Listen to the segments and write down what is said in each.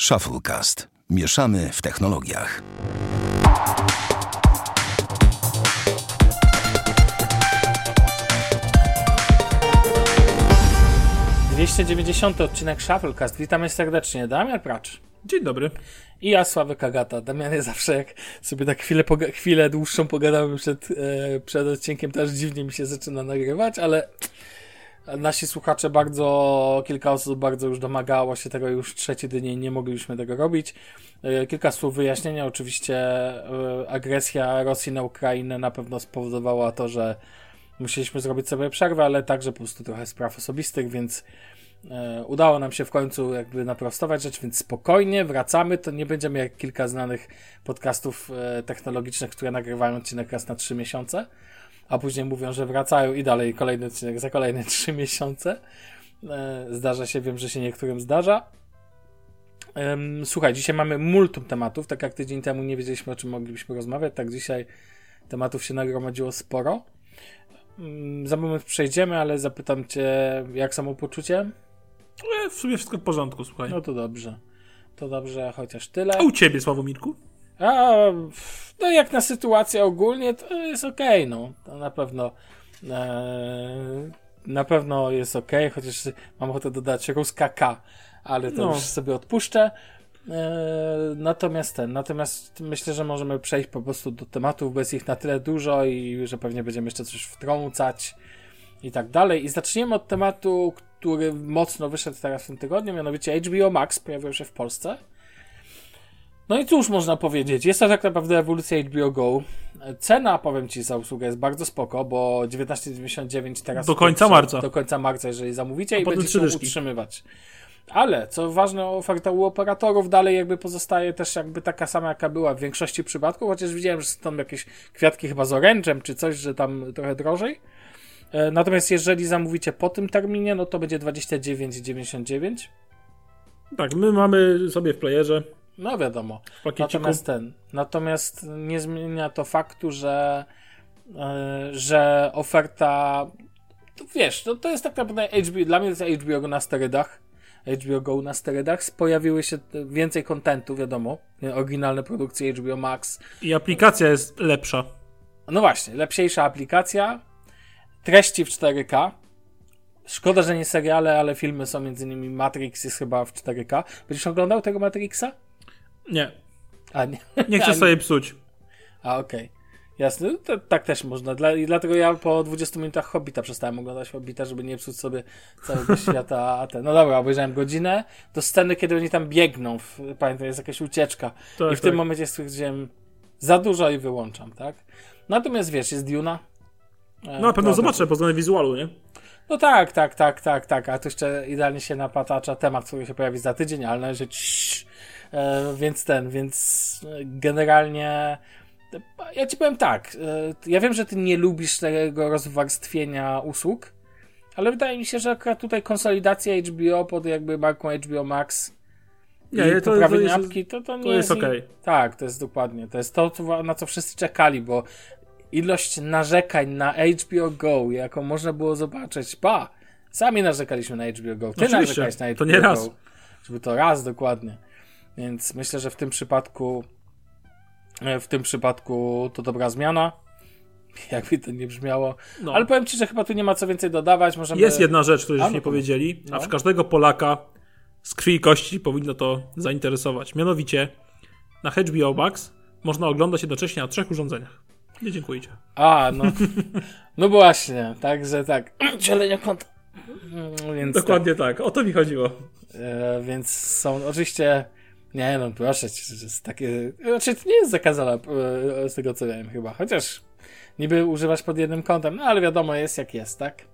Shufflecast. Mieszamy w technologiach. Dwieście dziewięćdziesiąty odcinek Shufflecast. Witamy serdecznie. Damian Pracz. Dzień dobry. I ja, Sławek Agata. Damianie zawsze jak sobie tak chwilę, poga- chwilę dłuższą pogadamy przed, e, przed odcinkiem, to aż dziwnie mi się zaczyna nagrywać, ale nasi słuchacze bardzo, kilka osób bardzo już domagało się tego, już trzeci dzień nie mogliśmy tego robić. E, kilka słów wyjaśnienia. Oczywiście e, agresja Rosji na Ukrainę na pewno spowodowała to, że musieliśmy zrobić sobie przerwę, ale także po prostu trochę spraw osobistych, więc e, udało nam się w końcu jakby naprostować rzecz, więc spokojnie wracamy. To nie będziemy jak kilka znanych podcastów technologicznych, które nagrywają odcinek raz na trzy miesiące, a później mówią, że wracają i dalej kolejny odcinek za kolejne trzy miesiące. E, zdarza się, wiem, że się niektórym zdarza. Słuchaj, dzisiaj mamy multum tematów. Tak jak tydzień temu nie wiedzieliśmy, o czym moglibyśmy rozmawiać, tak dzisiaj tematów się nagromadziło sporo. Mm, Za moment przejdziemy, ale zapytam Cię, jak samopoczucie? E, w sumie wszystko w porządku, słuchaj. No to dobrze. To dobrze, chociaż tyle. A u ciebie, Sławomirku? A, no jak na sytuację ogólnie, to jest okej, no. To na pewno e, na pewno jest okej, chociaż mam ochotę dodać ruska K, ale to No. już sobie odpuszczę. E, natomiast ten, natomiast myślę, że możemy przejść po prostu do tematów, bo jest ich na tyle dużo i że pewnie będziemy jeszcze coś wtrącać i tak dalej. I zaczniemy od tematu, który mocno wyszedł teraz w tym tygodniu, mianowicie HBO Max pojawił się w Polsce. No i cóż można powiedzieć, jest to tak naprawdę ewolucja HBO Go. Cena, powiem Ci, za usługę jest bardzo spoko, bo 19,99 teraz... Do końca marca. Do końca marca, jeżeli zamówicie A i będziecie dyszki. utrzymywać. Ale, co ważne, oferta u operatorów dalej jakby pozostaje też jakby taka sama, jaka była w większości przypadków, chociaż widziałem, że są tam jakieś kwiatki chyba z orężem, czy coś, że tam trochę drożej. E, Natomiast jeżeli zamówicie po tym terminie, no to będzie 29,99. Tak, my mamy sobie w playerze No wiadomo. Natomiast ten. Natomiast nie zmienia to faktu, że, e, że oferta. To wiesz, to, to jest tak naprawdę HBO. Dla mnie to jest HBO na sterydach. HBO Go na sterydach. Pojawiły się więcej kontentu, wiadomo. Oryginalne produkcje HBO Max. I aplikacja jest lepsza. No właśnie, lepsiejsza aplikacja. Treści w 4K. Szkoda, że nie seriale, ale filmy są między innymi Matrix jest chyba w 4K. Będziesz oglądał tego Matrixa? Nie, A nie. nie chcę sobie psuć. A, okej. Jasne, no to, tak też można. Dla, I dlatego ja po 20 minutach Hobbita przestałem oglądać Hobbita, żeby nie psuć sobie całego świata. A ten. No dobra, obejrzałem godzinę. Do sceny, kiedy oni tam biegną. W, pamiętam, jest jakaś ucieczka. Tak, I w tym tak. momencie stwierdziłem za dużo i wyłączam, tak? Natomiast wiesz, jest Duna. E, No na pewno zobaczę względem wizualu, nie? No tak, tak, tak, tak, tak. A to jeszcze idealnie się napatacza temat, który się pojawi za tydzień, ale należy ciii. E, Więc ten, więc generalnie ja ci powiem tak. e, Ja wiem, że ty nie lubisz tego rozwarstwienia usług, ale wydaje mi się, że akurat tutaj konsolidacja HBO pod jakby marką HBO Max Nie, i to- to jest- apki, to, to nie To jest okej. tak, to jest dokładnie. To jest to, na co wszyscy czekali, bo ilość narzekań na HBO Go, jaką można było zobaczyć, ba, sami narzekaliśmy na HBO Go. Ty Oczywiście, narzekałeś na HBO to nie raz. Go. Żeby to raz, dokładnie. Więc myślę, że w tym przypadku e, w tym przypadku to dobra zmiana. Jakby to nie brzmiało. No. Ale powiem Ci, że chyba tu nie ma co więcej dodawać. Możemy... Jest jedna rzecz, której już no nie to- powiedzieli, no. a w każdego Polaka z krwi i kości powinno to zainteresować. Mianowicie na HBO Max można oglądać jednocześnie na trzech urządzeniach. Nie dziękuję. A, no. No właśnie, także tak. Dzielenie kont. Mm, Więc Dokładnie tak, o to mi chodziło. E, więc są oczywiście. Nie no, proszę cię, jest takie. Znaczy, to nie jest zakazane e, z tego co wiem chyba. Chociaż niby używasz pod jednym kątem, no ale wiadomo jest jak jest, tak?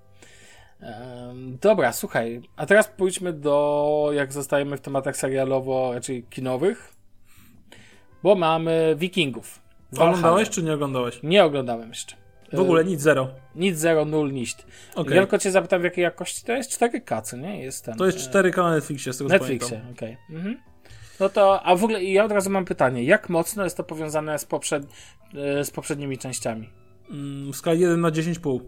Dobra, słuchaj. A teraz pójdźmy do. Jak zostajemy w tematach serialowo, raczej kinowych. Bo mamy Wikingów. Oglądałeś czy nie oglądałeś? Nie oglądałem jeszcze. W ogóle nic, zero. Nic, zero, nul. Okej. Ja tylko cię zapytam, w jakiej jakości to jest 4K, co nie? Jest ten. To jest e, 4K na Netflixie, z tego Netflixie, okej. Mhm. No to, a w ogóle ja od razu mam pytanie, jak mocno jest to powiązane z, poprzed, e, z poprzednimi częściami? Mm, W skali 1 na 10,5.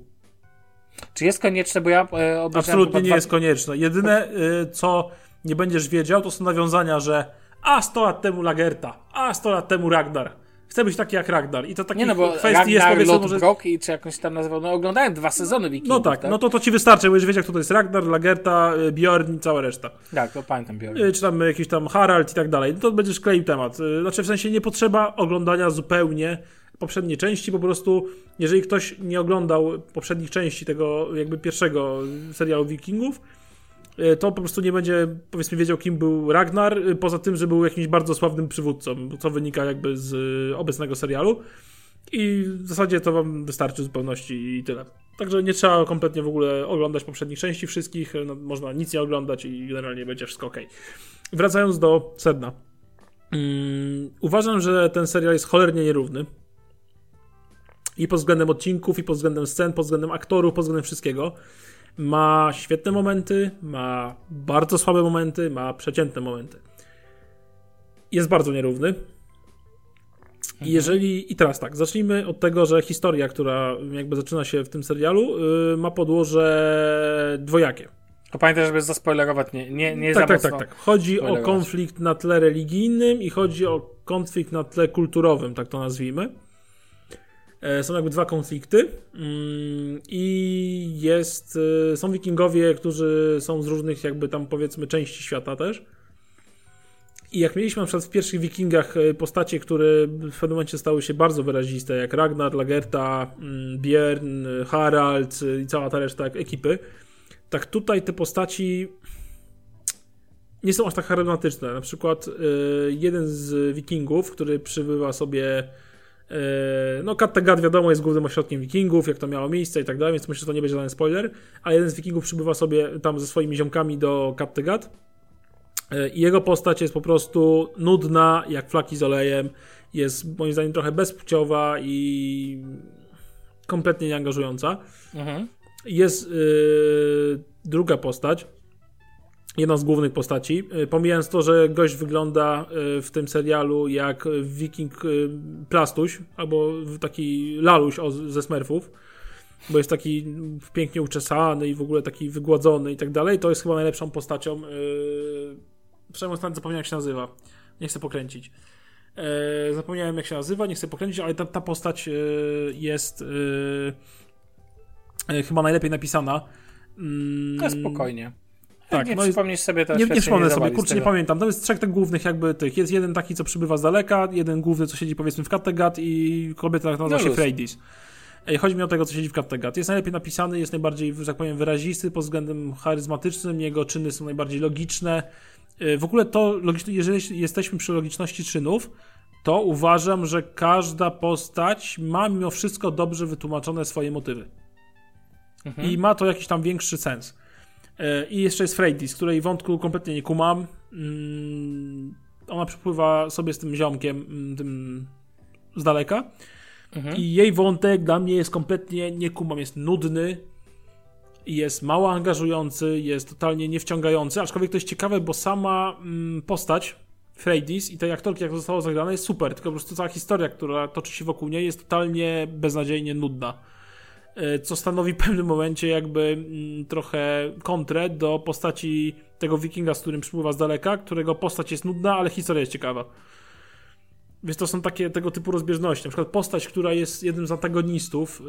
Czy jest konieczne, bo ja e, Absolutnie nie dwa- jest konieczne. Jedyne, y, co nie będziesz wiedział, to są nawiązania, że a 100 lat temu Lagerta, a 100 lat temu Ragnar. Chcę być taki jak Ragnar. I to takich Nie no, kwestii Ragnar, jest powiedzmy może... I czy jakąś tam nazywał, no oglądałem dwa sezony Wikingów, No tak, no to, to ci wystarczy, bo już wiecie, kto to jest Ragnar, Lagerta, y, Bjorn i cała reszta. Tak, to pamiętam Bjorn. Y, Czy tam jakiś tam Harald i tak dalej. No to będziesz kleił temat. Y, Znaczy w sensie nie potrzeba oglądania zupełnie poprzedniej części, po prostu jeżeli ktoś nie oglądał poprzednich części tego jakby pierwszego serialu Wikingów, to po prostu nie będzie powiedzmy wiedział kim był Ragnar, y, poza tym, że był jakimś bardzo sławnym przywódcą, co wynika jakby z y, obecnego serialu. I w zasadzie to wam wystarczy w zupełności i tyle. Także nie trzeba kompletnie w ogóle oglądać poprzednich części wszystkich, no, można nic nie oglądać i generalnie będzie wszystko ok. Wracając do sedna. Mm, uważam, że ten serial jest cholernie nierówny. I pod względem odcinków, i pod względem scen, pod względem aktorów, pod względem wszystkiego. Ma świetne momenty, ma bardzo słabe momenty, ma przeciętne momenty. Jest bardzo nierówny. I jeżeli. I teraz tak, zacznijmy od tego, że historia, która jakby zaczyna się w tym serialu, yy, ma podłoże dwojakie. To pamiętaj, żeby zaspoilerować, nie, nie, nie Tak, tak, tak, tak. Chodzi o konflikt na tle religijnym i chodzi o konflikt na tle kulturowym, tak to nazwijmy. E, Są jakby dwa konflikty mm, i jest, e, są wikingowie, którzy są z różnych jakby tam powiedzmy części świata też. I jak mieliśmy na przykład w pierwszych wikingach e, postacie, które w pewnym momencie stały się bardzo wyraziste, jak Ragnar, Lagerta, mm, Björn, e, Harald i cała ta reszta ekipy, tak tutaj te postaci nie są aż tak charyzmatyczne. Na przykład jeden z wikingów, który przybywa sobie no Kattegat wiadomo jest głównym ośrodkiem wikingów, jak to miało miejsce i tak dalej, więc myślę, że to nie będzie żaden spoiler, a jeden z wikingów przybywa sobie tam ze swoimi ziomkami do Kattegat e, i jego postać jest po prostu nudna, jak flaki z olejem, jest moim zdaniem trochę bezpłciowa i kompletnie nieangażująca. Mhm. Jest yy, druga postać, jedna z głównych postaci. Yy, pomijając to, że gość wygląda yy, w tym serialu jak wiking yy, plastuś, albo taki laluś ze smurfów, bo jest taki pięknie uczesany i w ogóle taki wygładzony i tak dalej, to jest chyba najlepszą postacią. Przynajmniej ostatnio zapomniałem jak się nazywa. Nie chcę pokręcić. Zapomniałem jak się nazywa, nie chcę pokręcić, ale ta, ta postać jest e, chyba najlepiej napisana. Mm, To spokojnie. Tak, Tak, nie no przypomnisz sobie, to Nie, nie przypomnę sobie, kurczę, nie pamiętam. To jest trzech tak głównych jakby tych. Jest jeden taki, co przybywa z daleka, jeden główny, co siedzi powiedzmy w Kattegat i kobieta, która nazywa No się. Freydis. Chodzi mi o tego, co siedzi w Kattegat. Jest najlepiej napisany, jest najbardziej, że tak powiem, wyrazisty pod względem charyzmatycznym, jego czyny są najbardziej logiczne. Yy, W ogóle to, jeżeli jesteśmy przy logiczności czynów, to uważam, że każda postać ma mimo wszystko dobrze wytłumaczone swoje motywy. Mhm. I ma to jakiś tam większy sens. E, I jeszcze jest Freydis, której wątku kompletnie nie kumam. Mm, Ona przepływa sobie z tym ziomkiem, mm, tym z daleka. Mhm. I jej wątek dla mnie jest kompletnie nie kumam, jest nudny. Jest mało angażujący, jest totalnie niewciągający, aczkolwiek to jest ciekawe, bo sama mm, postać Freydis i tej aktorki, jak zostało zagrane, jest super, tylko po prostu cała historia, która toczy się wokół niej, jest totalnie beznadziejnie nudna. E, Co stanowi w pewnym momencie jakby mm, trochę kontrę do postaci tego wikinga, z którym przypływa z daleka, którego postać jest nudna, ale historia jest ciekawa. Więc to są takie tego typu rozbieżności. Na przykład postać, która jest jednym z antagonistów,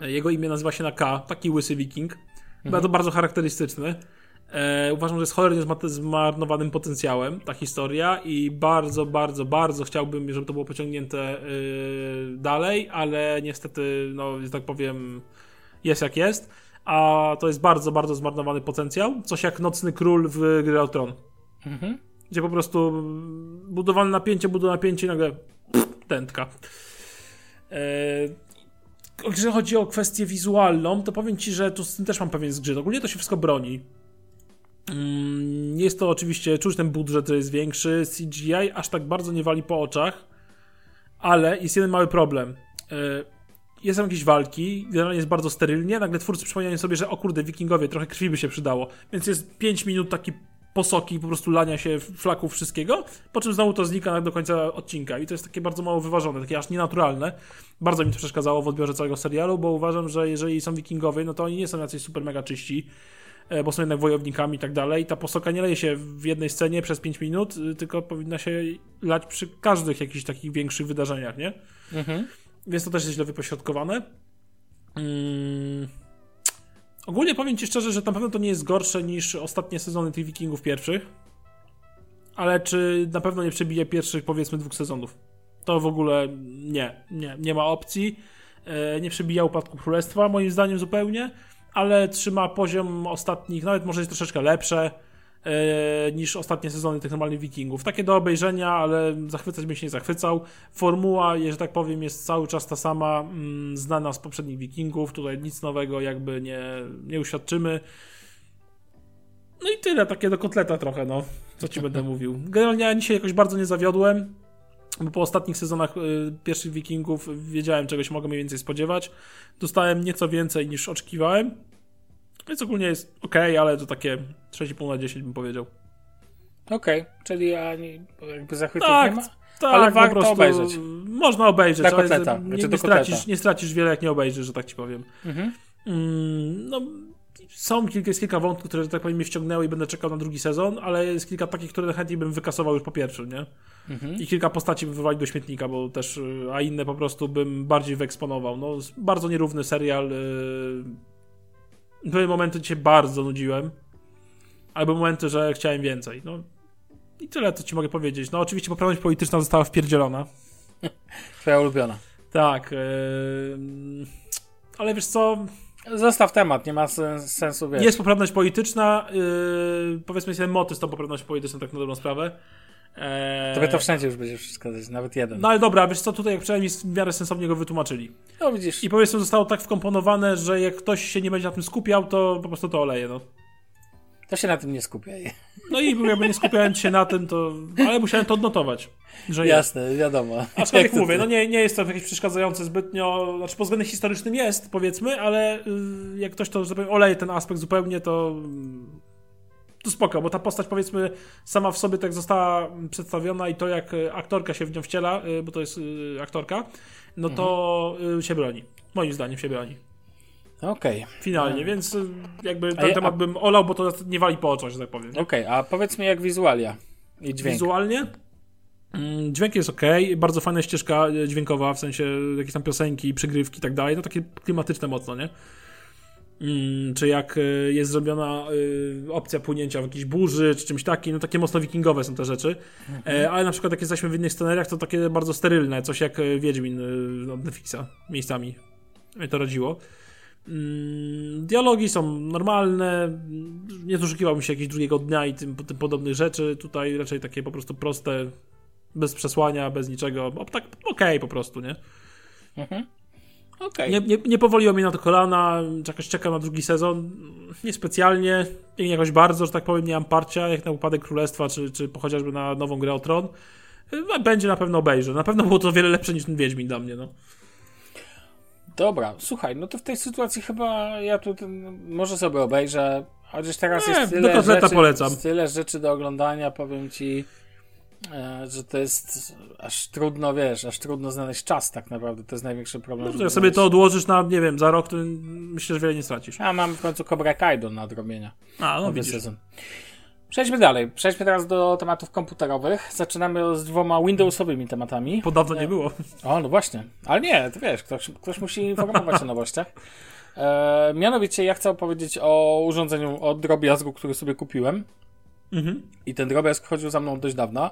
yy, jego imię nazywa się na K, taki łysy wiking. Mhm. To bardzo charakterystyczny. E, uważam, że jest cholernie zma- zmarnowanym potencjałem ta historia i bardzo, bardzo, bardzo chciałbym, żeby to było pociągnięte yy, dalej, ale niestety, no, że tak powiem, jest jak jest. A to jest bardzo, bardzo zmarnowany potencjał. Coś jak Nocny Król w Gry o Tron. Mhm. Gdzie po prostu budowane napięcie, budowane napięcie i nagle pff, tętka. E, jeżeli chodzi o kwestię wizualną, to powiem Ci, że tu z tym też mam pewien zgrzyt. Ogólnie to się wszystko broni. Mm, Jest to oczywiście, czuć ten budżet, że jest większy. CGI aż tak bardzo nie wali po oczach, ale jest jeden mały problem. E, Jest tam jakieś walki, generalnie jest bardzo sterylnie, nagle twórcy przypominają sobie, że o kurde, wikingowie, trochę krwi by się przydało. Więc jest 5 minut taki posoki, po prostu lania się flaków wszystkiego, po czym znowu to znika do końca odcinka i to jest takie bardzo mało wyważone, takie aż nienaturalne. Bardzo mi to przeszkadzało w odbiorze całego serialu, bo uważam, że jeżeli są wikingowie, no to oni nie są jacyś super mega czyści. E, bo są jednak wojownikami i tak dalej. Ta posoka nie leje się w jednej scenie przez 5 minut, y, tylko powinna się lać przy każdych jakichś takich większych wydarzeniach, nie? Mhm. Więc to też jest źle wypośrodkowane. Mm. Ogólnie powiem Ci szczerze, że na pewno to nie jest gorsze niż ostatnie sezony tych Wikingów pierwszych. Ale czy na pewno nie przebije pierwszych, powiedzmy, dwóch sezonów? To w ogóle nie, nie, nie ma opcji. E, nie przebija upadku królestwa, moim zdaniem zupełnie, ale trzyma poziom ostatnich, nawet może jest troszeczkę lepsze e, niż ostatnie sezony tych normalnych Wikingów. Takie do obejrzenia, ale zachwycać bym się nie zachwycał. Formuła, że tak powiem, jest cały czas ta sama, mm, znana z poprzednich Wikingów. Tutaj nic nowego jakby nie, nie uświadczymy. No i tyle, takie do kotleta trochę, no. Co ci będę mówił. Generalnie ja dzisiaj jakoś bardzo nie zawiodłem, bo po ostatnich sezonach y, pierwszych Wikingów wiedziałem, czego się mogę mniej więcej spodziewać. Dostałem nieco więcej niż oczekiwałem. Więc ogólnie jest ok, ale to takie 6,5 na 10 bym powiedział. Okej, czyli ani jakby zachwytów Tak, nie ma? tak, Ale po warto prostu obejrzeć. Można obejrzeć, Dla ale kotleta, nie, znaczy nie, stracisz, nie stracisz wiele, jak nie obejrzysz, że tak ci powiem. Mhm. Mm, no, są kilka, jest kilka wątków, które, że tak powiem, mnie wciągnęły i będę czekał na drugi sezon, ale jest kilka takich, które chętniej bym wykasował już po pierwszym, nie? Mhm. I kilka postaci bym wywalił do śmietnika, bo też, y, a inne po prostu bym bardziej wyeksponował. No, bardzo nierówny serial. Były momenty, gdzie się bardzo nudziłem, były momenty, że chciałem więcej. No i tyle, co ci mogę powiedzieć. No oczywiście poprawność polityczna została wpierdzielona. Twoja ulubiona. Tak. Yy... Ale wiesz co, Zostaw temat, nie ma sen- sensu, wiesz. jest poprawność polityczna, yy... powiedzmy sobie moty z tą poprawnością polityczną, tak na dobrą sprawę. Eee... Tobie to wszędzie już będzie przeszkadzać, nawet jeden. No ale dobra, wiesz co, tutaj jak przynajmniej w miarę sensownie go wytłumaczyli. No widzisz, I powiedzmy zostało tak wkomponowane, że jak ktoś się nie będzie na tym skupiał, to po prostu to oleje, no. To się na tym nie skupiaj. No i jakby nie skupiając się na tym, to... Ale musiałem to odnotować, że jest. Jasne, wiadomo. Aczkolwiek mówię, no nie, nie jest to jakieś przeszkadzające zbytnio, znaczy pod względem historycznym jest, powiedzmy, ale y, jak ktoś to, powiem, oleje ten aspekt zupełnie, to y, to spoko, bo ta postać powiedzmy sama w sobie tak została przedstawiona i to jak y, aktorka się w nią wciela, y, bo to jest aktorka, no to y, się broni. Moim zdaniem się broni. Okej, Finalnie, więc y, jakby ten temat a- bym olał, bo to nie wali po oczach, że tak powiem. okej, a powiedz mi jak wizualia i dźwięk. Wizualnie? mm, Dźwięk jest ok, bardzo fajna ścieżka e, dźwiękowa, w sensie jakieś tam piosenki, przygrywki i tak dalej, no takie klimatyczne mocno, nie? Mm, Czy jak e, jest zrobiona e, opcja płynięcia w jakiejś burzy, czy czymś takim, no takie mocno wikingowe są te rzeczy. E, Ale na przykład jak jesteśmy w innych scenariach, to takie bardzo sterylne, coś jak e, Wiedźmin e, od Netflixa miejscami. Mnie to radziło. Mm, Dialogi są normalne, nie doszukiwałbym się jakiegoś drugiego dnia i tym, tym podobnych rzeczy. Tutaj raczej takie po prostu proste, bez przesłania, bez niczego. O, tak okej po prostu, nie? Mhm. Okej. Nie, nie? Nie powoliło mnie na to kolana, jakoś czekam na drugi sezon. Niespecjalnie, nie jakoś bardzo, że tak powiem, nie mam parcia, jak na upadek królestwa, czy, czy chociażby na nową grę o tron. Y, Będzie na pewno obejrzę. Na pewno było to o wiele lepsze niż ten Wiedźmin dla mnie, no. Dobra, słuchaj, no to w tej sytuacji chyba ja tu ten, może sobie obejrzę, chociaż teraz Nie, jest tyle rzeczy, polecam. tyle rzeczy do oglądania, powiem ci, e, że to jest aż trudno, wiesz, aż trudno znaleźć czas tak naprawdę, to jest największy problem. no jak sobie to odłożysz na, nie wiem, za rok, to myślę, że wiele nie stracisz. A mam w końcu Cobra Kai do nadrobienia. A, no widzisz. sezon. Przejdźmy dalej. Przejdźmy teraz do tematów komputerowych. Zaczynamy z dwoma Windowsowymi tematami. Podobno nie było. O, no właśnie. Ale nie, to wiesz, ktoś, ktoś musi informować o nowościach. E, mianowicie ja chcę opowiedzieć o urządzeniu, o drobiazgu, który sobie kupiłem. Mhm. I ten drobiazg chodził za mną dość dawno.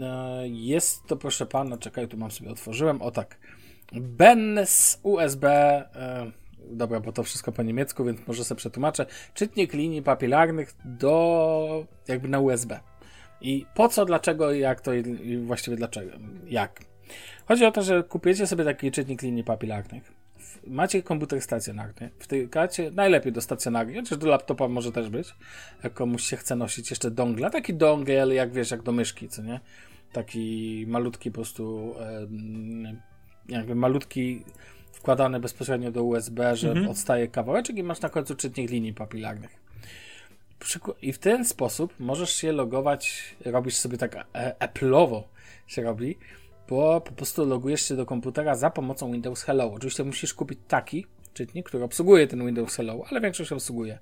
E, jest to, proszę pana, czekaj, tu mam sobie otworzyłem. O tak. Benz USB. E, dobra, bo to wszystko po niemiecku, więc może sobie przetłumaczę. Czytnik linii papilarnych do. jakby na USB. I po co, dlaczego, jak to i, właściwie dlaczego? Jak? Chodzi o to, że kupiecie sobie taki czytnik linii papilarnych. Macie komputer stacjonarny. Wtykacie najlepiej do stacjonarnej, chociaż do laptopa może też być. Jak komuś się chce nosić jeszcze dongla. Taki dongiel, jak wiesz, jak do myszki, co nie? Taki malutki po prostu jakby malutki wkładany bezpośrednio do USB, że Mhm. odstaje kawałeczek i masz na końcu czytnik linii papilarnych. I w ten sposób możesz się logować, robisz sobie tak e- Apple'owo się robi, bo po prostu logujesz się do komputera za pomocą Windows Hello. Oczywiście musisz kupić taki czytnik, który obsługuje ten Windows Hello, ale większość obsługuje.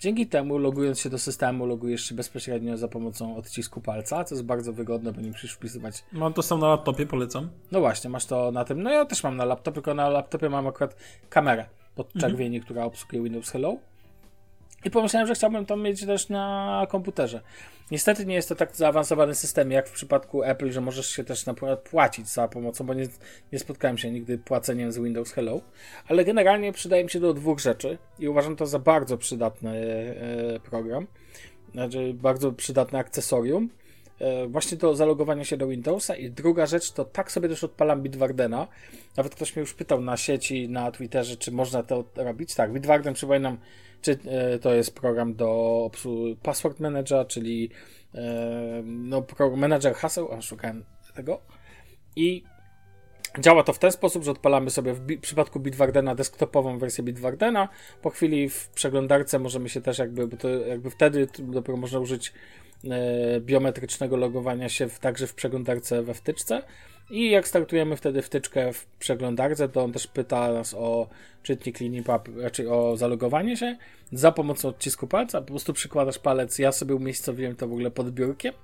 Dzięki temu, logując się do systemu, logujesz się bezpośrednio za pomocą odcisku palca, co jest bardzo wygodne, bo nie musisz wpisywać. Mam to sam na laptopie, polecam. No właśnie, masz to na tym. No ja też mam na laptopie, tylko na laptopie mam akurat kamerę pod czerwieni, mhm. która obsługuje Windows Hello. I pomyślałem, że chciałbym to mieć też na komputerze. Niestety nie jest to tak zaawansowany system jak w przypadku Apple, że możesz się też płacić za pomocą, bo nie, nie spotkałem się nigdy płaceniem z Windows Hello, ale generalnie przydaje mi się do dwóch rzeczy i uważam to za bardzo przydatny e, program, znaczy bardzo przydatne akcesorium. E, właśnie do zalogowania się do Windowsa i druga rzecz to tak sobie też odpalam Bitwardena. Nawet ktoś mnie już pytał na sieci, na Twitterze, czy można to robić. Tak, Bitwarden przypominam czy e, to jest program do Password Manager, czyli e, no, manager haseł, a szukałem tego. I Działa to w ten sposób, że odpalamy sobie w, w przypadku Bitwardena desktopową wersję Bitwardena. Po chwili w przeglądarce możemy się też jakby, bo to jakby wtedy dopiero można użyć e, biometrycznego logowania się w, także w przeglądarce we wtyczce. I jak startujemy wtedy wtyczkę w przeglądarce, to on też pyta nas o czytnik linii pap, raczej o zalogowanie się za pomocą odcisku palca. Po prostu przykładasz palec, ja sobie umiejscowiłem to w ogóle pod biurkiem.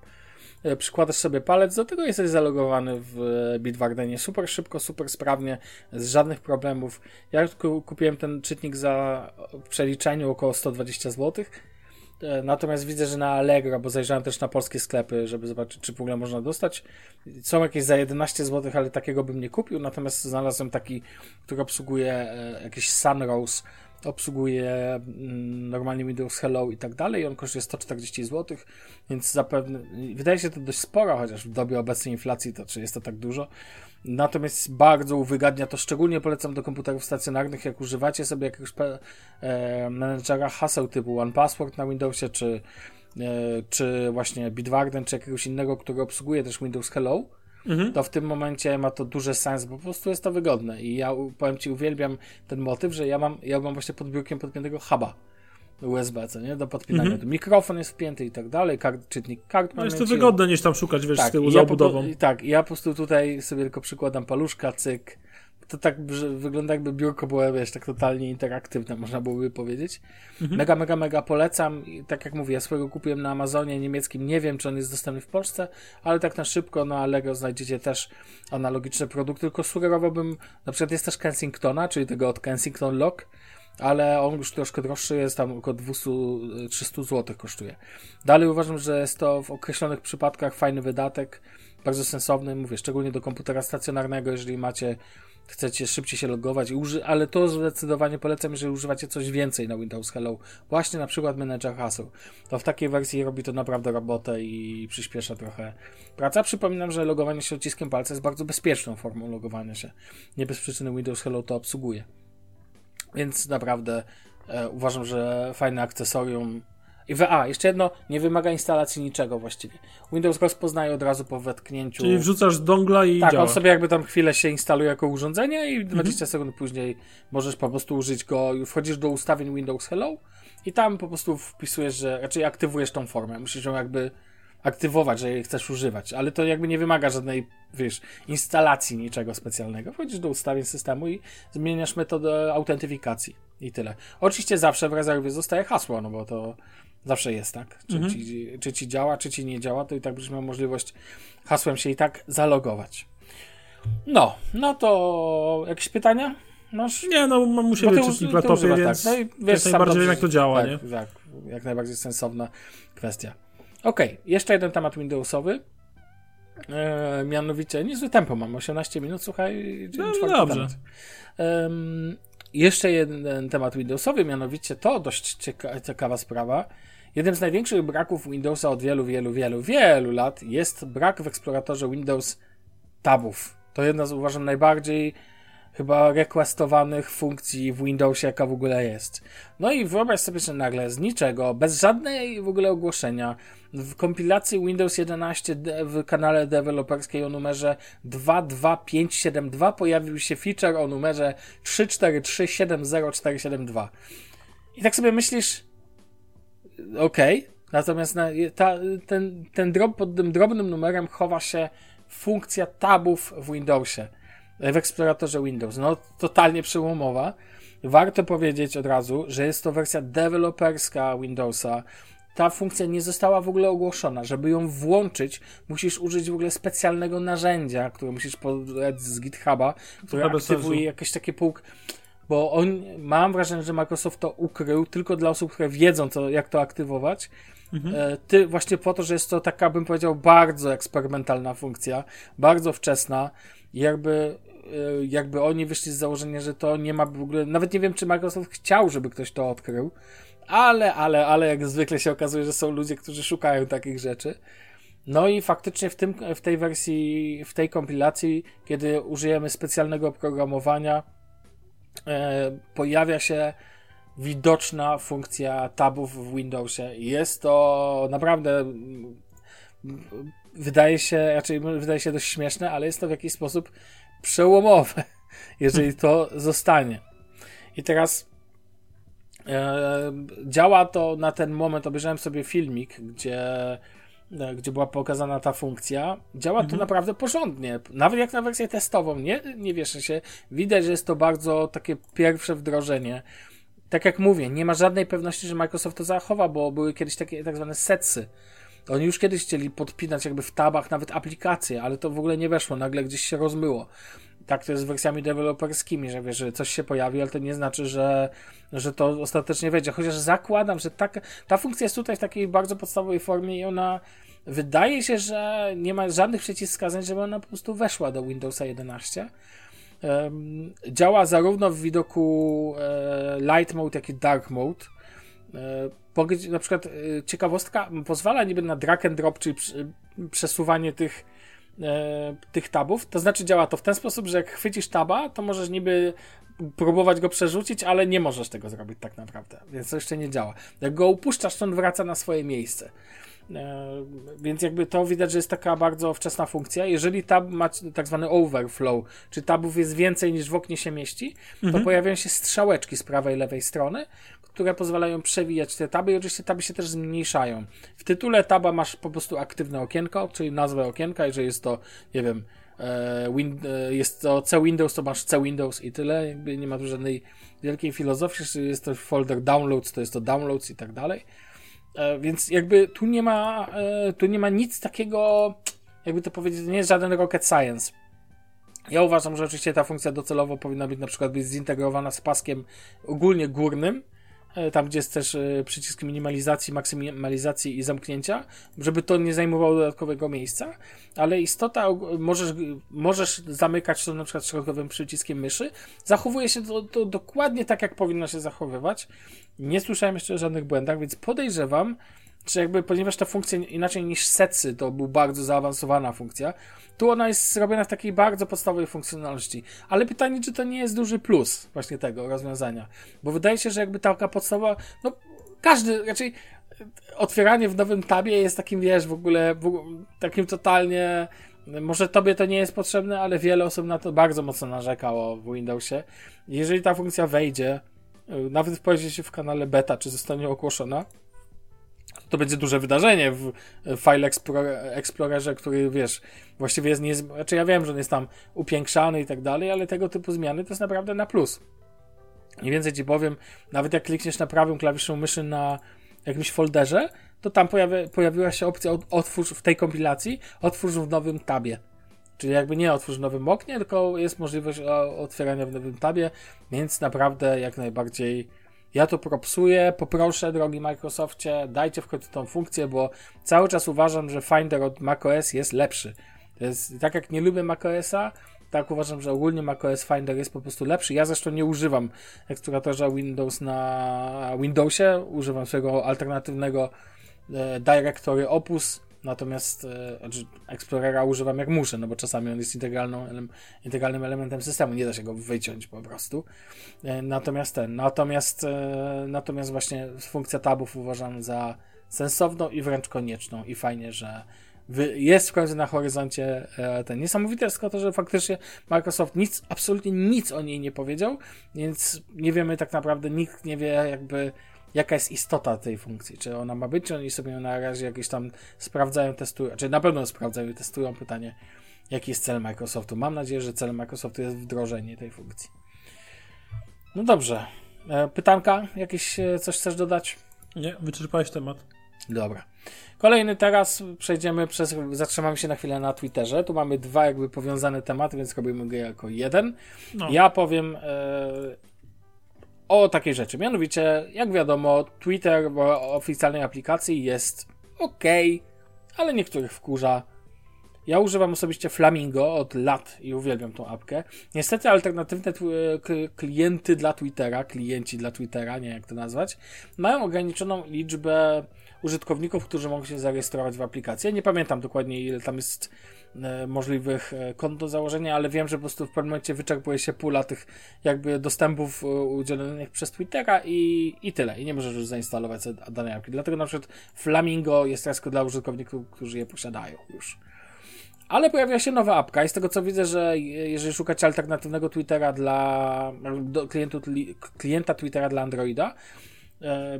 E, przykładasz sobie palec, do tego jesteś zalogowany w Bitwardenie super szybko, super sprawnie, z żadnych problemów. Ja kupiłem ten czytnik za w przeliczeniu około 120 zł E, natomiast widzę, że na Allegro, bo zajrzałem też na polskie sklepy, żeby zobaczyć, czy w ogóle można dostać. Są jakieś za 11 zł, ale takiego bym nie kupił. Natomiast znalazłem taki, który obsługuje e, jakiś Sunrose, obsługuje mm, normalnie Windows Hello i tak dalej. On kosztuje 140 zł, więc zapewne wydaje się to dość sporo, chociaż w dobie obecnej inflacji to czy jest to tak dużo. Natomiast bardzo uwygadnia to, szczególnie polecam do komputerów stacjonarnych, jak używacie sobie jakiegoś e, menedżera haseł typu OnePassword na Windowsie, czy, e, czy właśnie Bitwarden, czy jakiegoś innego, który obsługuje też Windows Hello, mhm. to w tym momencie ma to duży sens, bo po prostu jest to wygodne. I ja powiem Ci, uwielbiam ten motyw, że ja mam, ja mam właśnie pod biurkiem podpiętego huba USB, co nie? Do podpinania. -hmm. Mikrofon jest wpięty i tak dalej, kart, czytnik kart no Jest to wygodne niż tam szukać, wiesz, tak, z tyłu za ja obudową. Po, tak, ja po prostu tutaj sobie tylko przykładam paluszka, cyk. To tak że wygląda jakby biurko było, wiesz, tak totalnie interaktywne, można byłoby powiedzieć. -hmm. Mega, mega, mega polecam. I tak jak mówię, ja swojego kupiłem na Amazonie niemieckim, nie wiem, czy on jest dostępny w Polsce, ale tak na szybko na Allegro znajdziecie też analogiczne produkty, tylko sugerowałbym, na przykład jest też Kensingtona, czyli tego od Kensington Lock, ale on już troszkę droższy jest, tam około 200-300 zł kosztuje. Dalej uważam, że jest to w określonych przypadkach fajny wydatek, bardzo sensowny, mówię, szczególnie do komputera stacjonarnego, jeżeli macie, chcecie szybciej się logować, ale to zdecydowanie polecam, jeżeli używacie coś więcej na Windows Hello, właśnie na przykład Manager haseł, to w takiej wersji robi to naprawdę robotę i przyspiesza trochę praca. Przypominam, że logowanie się odciskiem palca jest bardzo bezpieczną formą logowania się. Nie bez przyczyny Windows Hello to obsługuje. Więc naprawdę e, uważam, że fajne akcesorium. I a, jeszcze jedno, nie wymaga instalacji niczego właściwie. Windows rozpoznaje od razu po wetknięciu. Czyli wrzucasz dongla i. Tak, działa. on sobie jakby tam chwilę się instaluje jako urządzenie i 20 mhm. sekund później możesz po prostu użyć go. Wchodzisz do ustawień Windows Hello i tam po prostu wpisujesz, że raczej aktywujesz tą formę. Musisz ją jakby aktywować, że jej chcesz używać, ale to jakby nie wymaga żadnej, wiesz, instalacji niczego specjalnego. Wchodzisz do ustawień systemu i zmieniasz metodę autentyfikacji i tyle. Oczywiście zawsze w rezerwie zostaje hasło, no bo to zawsze jest, tak? Czy, mhm. ci, czy ci działa, czy ci nie działa, to i tak będziesz miał możliwość hasłem się i tak zalogować. No, no to jakieś pytania? Masz? Nie, no mam u siebie czytnik w laptopie, więc tak. no i wiesz, najbardziej wiem jak to działa, tak, nie? Tak, jak najbardziej sensowna kwestia. Ok, jeszcze jeden temat Windowsowy. E, mianowicie, niezłe tempo mam, 18 minut, słuchaj. No, no dobrze. jeszcze jeden temat Windowsowy, mianowicie to dość cieka ciekawa sprawa. Jeden z największych braków Windowsa od wielu, wielu, wielu, wielu lat jest brak w eksploratorze Windows tabów. To jedna z uważam najbardziej chyba requestowanych funkcji w Windowsie, jaka w ogóle jest. No i wyobraź sobie, że nagle z niczego, bez żadnej w ogóle ogłoszenia, w kompilacji Windows 11 w kanale deweloperskiej o numerze 22572 pojawił się feature o numerze 343704772. I tak sobie myślisz, okej, okay. natomiast na, ta, ten, ten drop, pod tym drobnym numerem chowa się funkcja tabów w Windowsie w eksploratorze Windows. No, totalnie przełomowa. warto powiedzieć od razu, że jest to wersja deweloperska Windowsa. Ta funkcja nie została w ogóle ogłoszona. Żeby ją włączyć, musisz użyć w ogóle specjalnego narzędzia, które musisz podać z GitHuba, które aktywuje jakieś takie półki bo on, mam wrażenie, że Microsoft to ukrył tylko dla osób, które wiedzą, to, jak to aktywować. Mhm. E, ty, właśnie po to, że jest to taka, bym powiedział, bardzo eksperymentalna funkcja, bardzo wczesna. Jakby, e, jakby oni wyszli z założenia, że to nie ma w ogóle. Nawet nie wiem, czy Microsoft chciał, żeby ktoś to odkrył, ale, ale, ale jak zwykle się okazuje, że są ludzie, którzy szukają takich rzeczy. No i faktycznie w, tym, w tej wersji, w tej kompilacji, kiedy użyjemy specjalnego oprogramowania, e, pojawia się widoczna funkcja tabów w Windowsie. Jest to naprawdę wydaje się, raczej wydaje się dość śmieszne, ale jest to w jakiś sposób przełomowe, jeżeli to zostanie. I teraz e, działa to na ten moment, obejrzałem sobie filmik, gdzie e, gdzie była pokazana ta funkcja, działa mhm. to naprawdę porządnie. Nawet jak na wersję testową, nie, nie wierzę się. Widać, że jest to bardzo takie pierwsze wdrożenie tak jak mówię, nie ma żadnej pewności, że Microsoft to zachowa, bo były kiedyś takie tak zwane setsy. Oni już kiedyś chcieli podpinać jakby w tabach nawet aplikacje, ale to w ogóle nie weszło, nagle gdzieś się rozmyło. Tak to jest z wersjami deweloperskimi, że wiesz, że coś się pojawi, ale to nie znaczy, że, że to ostatecznie wejdzie. Chociaż zakładam, że tak, ta funkcja jest tutaj w takiej bardzo podstawowej formie i ona wydaje się, że nie ma żadnych przeciwwskazań, żeby ona po prostu weszła do Windowsa 11 działa zarówno w widoku e, light mode, jak i dark mode. E, na przykład e, ciekawostka pozwala niby na drag and drop, czyli przesuwanie tych, tych tabów. To znaczy działa to w ten sposób, że jak chwycisz taba, to możesz niby próbować go przerzucić, ale nie możesz tego zrobić tak naprawdę, więc to jeszcze nie działa. Jak go upuszczasz, to on wraca na swoje miejsce. E, więc jakby to widać, że jest taka bardzo wczesna funkcja. Jeżeli tab ma tak zwany overflow, czy tabów jest więcej niż w oknie się mieści, to mhm. pojawiają się strzałeczki z prawej i lewej strony, które pozwalają przewijać te taby i oczywiście taby się też zmniejszają. W tytule taba masz po prostu aktywne okienko, czyli nazwę okienka, jeżeli jest to, nie wiem, e, win, e, jest to C Windows, to masz C Windows i tyle. Jakby nie ma tu żadnej wielkiej filozofii. Jeśli jest to folder downloads, to jest to downloads i tak dalej. E, więc jakby tu nie ma, tu nie ma nic takiego, jakby to powiedzieć, nie jest żaden rocket science. Ja uważam, że oczywiście ta funkcja docelowo powinna być na przykład być zintegrowana z paskiem ogólnie górnym, tam gdzie jest też przycisk minimalizacji, maksymalizacji i zamknięcia, żeby to nie zajmowało dodatkowego miejsca, ale istota, możesz, możesz zamykać to na przykład środkowym przyciskiem myszy, zachowuje się to, to dokładnie tak, jak powinno się zachowywać, nie słyszałem jeszcze o żadnych błędach, więc podejrzewam, że jakby, ponieważ ta funkcja inaczej niż setsy to był bardzo zaawansowana funkcja, tu ona jest zrobiona w takiej bardzo podstawowej funkcjonalności. Ale pytanie, czy to nie jest duży plus właśnie tego rozwiązania. Bo wydaje się, że jakby taka podstawa, no każdy, raczej otwieranie w nowym tabie jest takim, wiesz, w ogóle, takim totalnie może tobie to nie jest potrzebne, ale wiele osób na to bardzo mocno narzekało w Windowsie. Jeżeli ta funkcja wejdzie, nawet pojawi się w kanale beta, czy zostanie ogłoszona, to będzie duże wydarzenie w File Explorerze, który wiesz, właściwie jest nie, znaczy ja wiem, że on jest tam upiększany i tak dalej, ale tego typu zmiany to jest naprawdę na plus. I więcej ci powiem, nawet jak klikniesz na prawym klawiszem myszy na jakimś folderze, to tam pojawiła się opcja otwórz w tej kompilacji, otwórz w nowym tabie. Czyli jakby nie otwórz w nowym oknie, tylko jest możliwość otwierania w nowym tabie, więc naprawdę jak najbardziej ja to propsuję, poproszę drogi Microsoftie, dajcie w końcu tą funkcję, bo cały czas uważam, że Finder od macOS jest lepszy. To jest, tak jak nie lubię macOSa, tak uważam, że ogólnie macOS Finder jest po prostu lepszy. Ja zresztą nie używam eksploratorza Windows na Windowsie, używam swojego alternatywnego e, Directory Opus, Natomiast e, znaczy Explorera używam jak muszę, no bo czasami on jest integralną, integralnym elementem systemu, nie da się go wyciąć po prostu. E, natomiast ten, natomiast, e, natomiast właśnie funkcja tabów uważam za sensowną i wręcz konieczną i fajnie, że jest w końcu na horyzoncie ten. Niesamowite jest to, że faktycznie Microsoft nic, absolutnie nic o niej nie powiedział, więc nie wiemy tak naprawdę, nikt nie wie jakby jaka jest istota tej funkcji. Czy ona ma być, czy oni sobie na razie jakieś tam sprawdzają, testują, czy na pewno sprawdzają i testują pytanie, jaki jest cel Microsoftu. Mam nadzieję, że celem Microsoftu jest wdrożenie tej funkcji. No dobrze. E, pytanka? Jakieś e, coś chcesz dodać? Nie, wyczerpałeś temat. Dobra. Kolejny teraz przejdziemy przez, zatrzymamy się na chwilę na Twitterze. Tu mamy dwa jakby powiązane tematy, więc robimy go jako jeden. No. Ja powiem e, o takiej rzeczy. Mianowicie, jak wiadomo, Twitter w oficjalnej aplikacji jest ok, ale niektórych wkurza. Ja używam osobiście Flamingo od lat i uwielbiam tą apkę. Niestety alternatywne klienty dla Twittera, klienci dla Twittera, nie jak to nazwać, mają ograniczoną liczbę użytkowników, którzy mogą się zarejestrować w aplikacji. Ja nie pamiętam dokładnie ile tam jest e, możliwych e, kont do założenia, ale wiem, że po prostu w pewnym momencie wyczerpuje się pula tych jakby dostępów e, udzielonych przez Twittera i, i tyle. I nie możesz już zainstalować danej apki. Dlatego na przykład Flamingo jest tylko dla użytkowników, którzy je posiadają już. Ale pojawia się nowa apka i z tego co widzę, że jeżeli szukacie alternatywnego Twittera dla klienta Twittera dla Androida,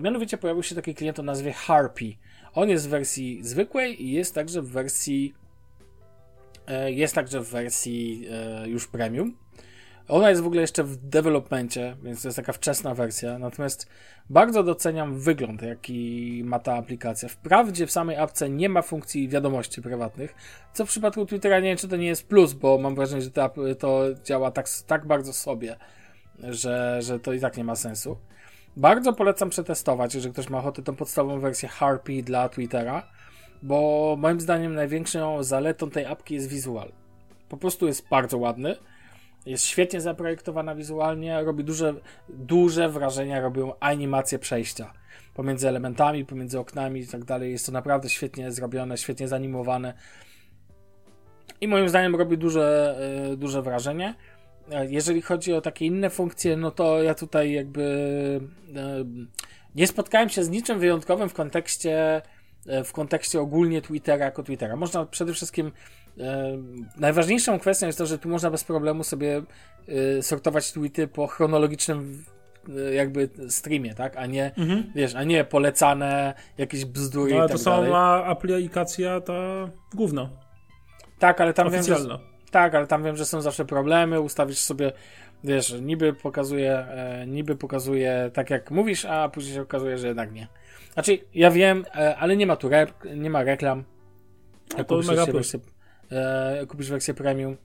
mianowicie pojawił się taki klient o nazwie Harpy. On jest w wersji zwykłej i jest także w wersji e, jest także w wersji e, już premium. Ona jest w ogóle jeszcze w developmencie, więc to jest taka wczesna wersja. Natomiast bardzo doceniam wygląd, jaki ma ta aplikacja. Wprawdzie w samej apce nie ma funkcji wiadomości prywatnych, co w przypadku Twittera nie wiem, czy to nie jest plus, bo mam wrażenie, że to działa tak, tak bardzo sobie, że, że to i tak nie ma sensu. Bardzo polecam przetestować, jeżeli ktoś ma ochotę, tą podstawową wersję Harpy dla Twittera, bo moim zdaniem największą zaletą tej apki jest wizual. Po prostu jest bardzo ładny jest świetnie zaprojektowana wizualnie, robi duże, duże wrażenia, robią animacje przejścia pomiędzy elementami, pomiędzy oknami i tak dalej. Jest to naprawdę świetnie zrobione, świetnie zanimowane. I moim zdaniem robi duże, e, duże wrażenie. E, jeżeli chodzi o takie inne funkcje, no to ja tutaj jakby e, nie spotkałem się z niczym wyjątkowym w kontekście w kontekście ogólnie Twittera jako Twittera. Można przede wszystkim E, najważniejszą kwestią jest to, że tu można bez problemu sobie e, sortować tweety po chronologicznym e, jakby streamie, tak? A nie, mhm. wiesz, a nie polecane jakieś bzdury no, ale i tak to sama aplikacja ta główna. Tak, ale tam wiem, że, tak, ale tam wiem, że są zawsze problemy, ustawisz sobie wiesz, niby pokazuje, niby pokazuje tak jak mówisz, a później się okazuje, że jednak nie. Znaczy, ja wiem, ale nie ma tu re, nie ma reklam. No to mega plus e, kupisz wersję premium.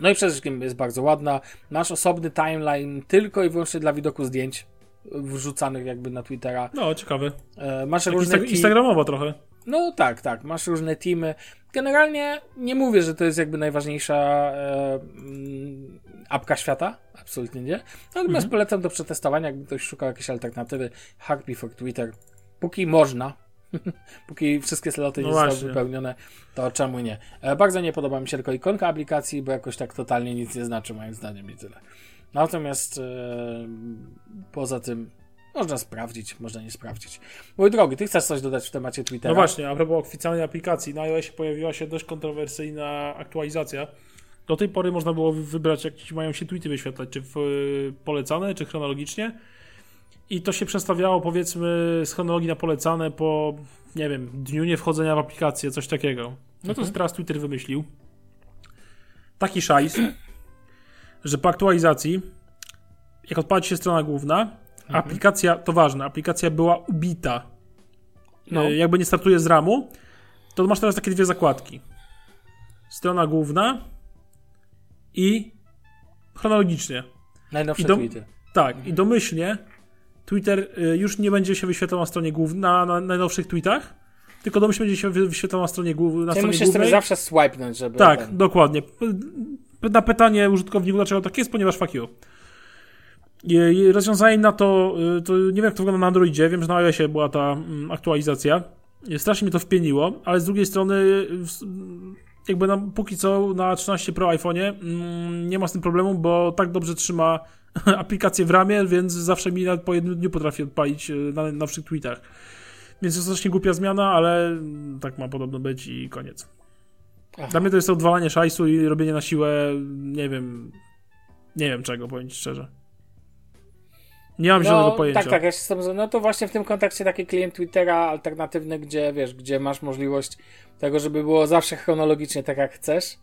No i przede wszystkim jest bardzo ładna. Masz osobny timeline tylko i wyłącznie dla widoku zdjęć wrzucanych jakby na Twittera. No, ciekawy. E, masz tak różne Instagramowo trochę. No tak, tak. Masz różne teamy. Generalnie nie mówię, że to jest jakby najważniejsza e, mm, apka świata. Absolutnie nie. Natomiast mhm. polecam do przetestowania, jakby ktoś szukał jakiejś alternatywy. Hackby for Twitter. Póki można, Póki wszystkie sloty no nie zostały wypełnione, to czemu nie? E, bardzo nie podoba mi się tylko ikonka aplikacji, bo jakoś tak totalnie nic nie znaczy, moim zdaniem, i tyle. Natomiast e, poza tym można sprawdzić, można nie sprawdzić. Mój drogi, ty chcesz coś dodać w temacie Twittera? No właśnie, a propos oficjalnej aplikacji, na iOSie pojawiła się dość kontrowersyjna aktualizacja. Do tej pory można było wybrać, jak mają się tweety wyświetlać, czy w, polecane, czy chronologicznie. I to się przestawiało powiedzmy z chronologii na polecane po, nie wiem, dniu niewchodzenia w aplikację, coś takiego. No to mhm. teraz Twitter wymyślił taki szajs, że po aktualizacji, jak odpali się strona główna, mhm. aplikacja, to ważne, aplikacja była ubita. No. E, jakby nie startuje z ramu, to masz teraz takie dwie zakładki. Strona główna i chronologicznie. Najnowsze I do, tweety. Tak, i domyślnie Twitter y, już nie będzie się wyświetlał na stronie głównej, na, na najnowszych tweetach, tylko domyślnie będzie się wyświetlał na stronie, głównej. na Czyli musisz sobie zawsze swipenąć, żeby... Tak, ten... dokładnie. Na pytanie użytkowników, dlaczego tak jest, ponieważ fuck you. Rozwiązanie na to, y, to nie wiem jak to wygląda na Androidzie, wiem, że na iOSie była ta mm, aktualizacja. Strasznie mnie to wpieniło, ale z drugiej strony jakby na, póki co na 13 Pro iPhone'ie mm, nie ma z tym problemu, bo tak dobrze trzyma aplikację w ramie, więc zawsze mi po jednym dniu potrafi odpalić na nowszych tweetach. Więc jest strasznie głupia zmiana, ale tak ma podobno być i koniec. Aha. Dla mnie to jest odwalanie szajsu i robienie na siłę, nie wiem, nie wiem czego, powiem ci szczerze. Nie mam no, żadnego pojęcia. Tak, tak, ja się z tym, no to właśnie w tym kontekście taki klient Twittera alternatywny, gdzie wiesz, gdzie masz możliwość tego, żeby było zawsze chronologicznie tak jak chcesz,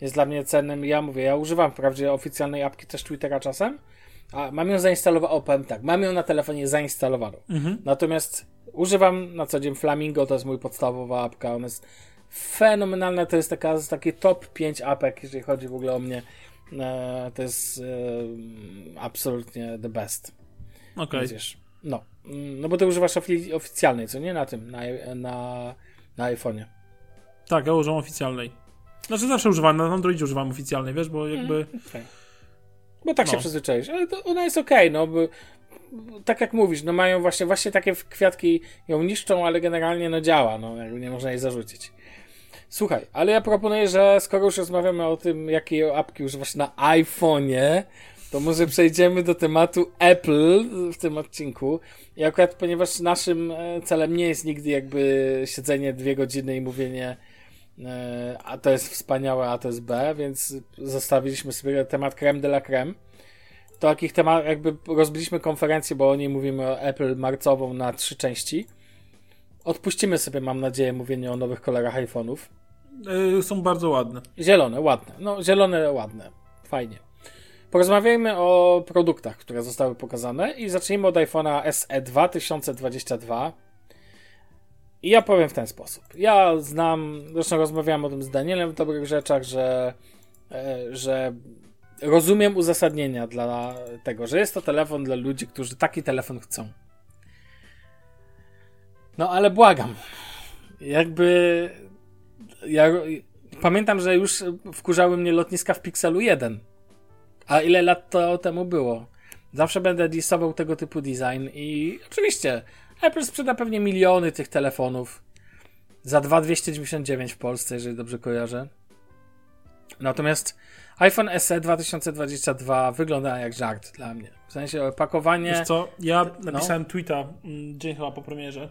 jest dla mnie cennym. Ja mówię, ja używam wprawdzie oficjalnej apki też Twittera czasem, A mam ją zainstalowaną, o powiem tak, mam ją na telefonie zainstalowaną. Mhm. Natomiast używam na co dzień Flamingo, to jest mój podstawowa apka, ona jest fenomenalna, to jest taka, taki top 5 apek, jeżeli chodzi w ogóle o mnie. E, to jest e, absolutnie the best. Okej. Widzisz. No. Mm, No bo ty używasz ofi- oficjalnej, co nie? Na tym, na, na, na iPhone'ie. Tak, ja używam oficjalnej. Znaczy zawsze używam, na Androidzie używam oficjalnej, wiesz, bo jakby... Okay. Bo tak się No. przyzwyczaisz. Ale to ona jest okej, no bo bo tak jak mówisz, no mają właśnie, właśnie takie kwiatki ją niszczą, ale generalnie no działa, no jakby nie można jej zarzucić. Słuchaj, ale ja proponuję, że skoro już rozmawiamy o tym, jakie apki używasz na iPhone'ie, to może przejdziemy do tematu Apple w tym odcinku. I akurat, ponieważ naszym e, celem nie jest nigdy jakby siedzenie dwie godziny i mówienie e, a to jest wspaniałe, a to jest B, więc zostawiliśmy sobie temat creme de la creme. To takich temat, jakby rozbiliśmy konferencję, bo o niej mówimy o Apple marcową na trzy części. Odpuścimy sobie, mam nadzieję, mówienie o nowych kolorach iPhone'ów. Yy, są bardzo ładne. Zielone, ładne. No, zielone, ładne. Fajnie. Porozmawiajmy o produktach, które zostały pokazane i zacznijmy od iPhone'a SE 2022. I ja powiem w ten sposób. Ja znam, zresztą rozmawiałem o tym z Danielem w dobrych rzeczach, że, e, że rozumiem uzasadnienia dla tego, że jest to telefon dla ludzi, którzy taki telefon chcą. No ale błagam. Jakby ja pamiętam, że już wkurzały mnie lotniska w Pixelu 1. A ile lat to temu było? Zawsze będę disował tego typu design i oczywiście Apple sprzeda pewnie miliony tych telefonów za 2,299 w Polsce, jeżeli dobrze kojarzę. Natomiast iPhone SE 2022 wygląda jak żart dla mnie. W sensie opakowanie... Wiesz co, ja No. napisałem tweeta mm, dzień chyba po premierze.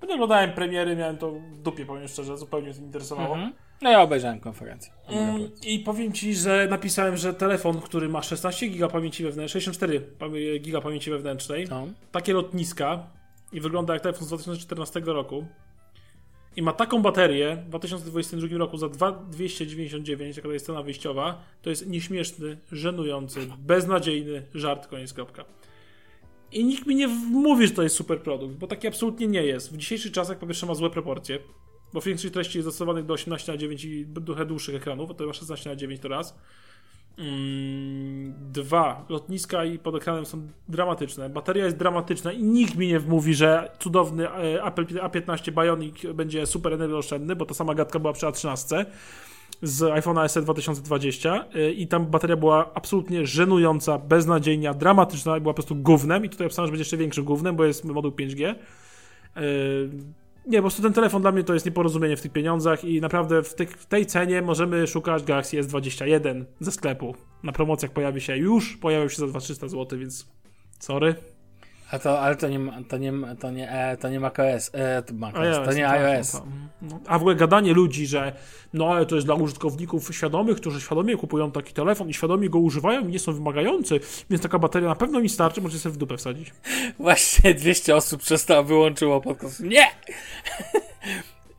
Bo nie oglądałem premiery, miałem to w dupie, powiem szczerze, zupełnie mnie to nie interesowało. Mhm. No ja obejrzałem konferencję. Mm, I powiem ci, że napisałem, że telefon, który ma 16 giga pamięci wewnętrznej, 64 pamię- giga pamięci wewnętrznej, No. takie lotniska i wygląda jak telefon z 2014 roku i ma taką baterię w 2022 roku za 2,299, jaka to jest cena wyjściowa, to jest nieśmieszny, żenujący, beznadziejny żart, koniec kropka. I nikt mi nie mówi, że to jest super produkt, bo taki absolutnie nie jest. W dzisiejszych czasach po pierwsze ma złe proporcje, bo większość treści jest dostosowanych do 18 na 9 i trochę dłuższych ekranów, a to ma 16 na 9 to raz. Mm, dwa, lotniska i pod ekranem są dramatyczne. Bateria jest dramatyczna i nikt mi nie mówi, że cudowny e, Apple A15 Bionic będzie super energooszczędny, bo ta sama gadka była przy A13 z iPhone'a SE 2020 y, i tam bateria była absolutnie żenująca, beznadziejna, dramatyczna i była po prostu gównem i tutaj obstawiam, że będzie jeszcze większym gównem, bo jest moduł 5G. Nie, po prostu ten telefon dla mnie to jest nieporozumienie w tych pieniądzach i naprawdę w, tych, w tej cenie możemy szukać Galaxy S21 ze sklepu. Na promocjach pojawi się już, pojawił się za 2300 zł, więc sorry. A to, ale to nie, ma- to nie, to nie, e, to nie macOS, e, to, macOS, to nie tak, iOS. no to- no. A w ogóle gadanie ludzi, że no ale to jest dla użytkowników świadomych, którzy świadomie kupują taki telefon i świadomie go używają i nie są wymagający, więc taka bateria na pewno mi starczy, możecie sobie w dupę wsadzić. Właśnie 200 osób przestało, wyłączyło podcast. Nie!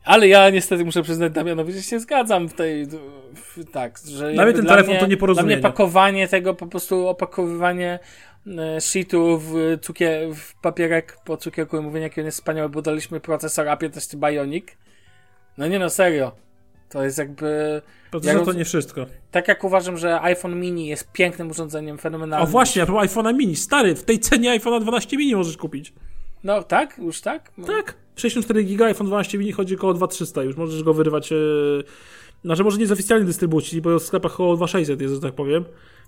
Ale ja niestety muszę przyznać Damianowi, że się zgadzam w tej. W, tak, że. Dla mnie ten telefon mnie- to nieporozumienie. Dla mnie pakowanie tego, po prostu opakowywanie e, sheetu w, cukier, w papierek po cukierku i mówienie, jaki on jest wspaniały, bo daliśmy procesor A15 Bionic. No nie no, serio. To jest jakby. Procesor to nie wszystko. Tak jak uważam, że iPhone mini jest pięknym urządzeniem, fenomenalnym. A właśnie, a propos iPhone'a mini, stary, w tej cenie iPhone'a 12 mini możesz kupić. No tak? Już tak? Tak. 64 giga, iPhone 12 mini chodzi około 2300 już, możesz go wyrywać... Yy... Znaczy może nie z oficjalnej dystrybucji, bo w sklepach około 2600 jest, że tak powiem.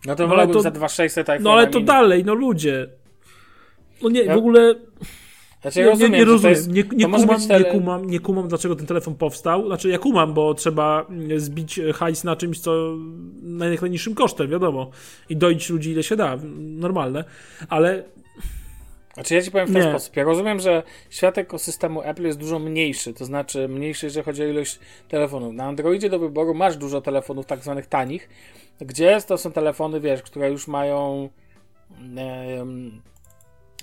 No to No ale to- za 2600 iPhone. No ale to dalej, no ludzie. No nie, Ja- w ogóle Znaczy, nie, ja rozumiem, nie, nie rozumiem. jest, nie, nie, kumam, tele... nie, kumam, nie kumam, dlaczego ten telefon powstał. Znaczy, ja kumam, bo trzeba mm, zbić e, hajs na czymś, co najniższym kosztem, wiadomo. I doić ludzi ile się da, normalne. Ale Znaczy ja ci powiem w ten Nie. sposób. Ja rozumiem, że świat ekosystemu Apple jest dużo mniejszy, to znaczy mniejszy, jeżeli chodzi o ilość telefonów. Na Androidzie do wyboru masz dużo telefonów tak zwanych tanich, gdzie to są telefony, wiesz, które już mają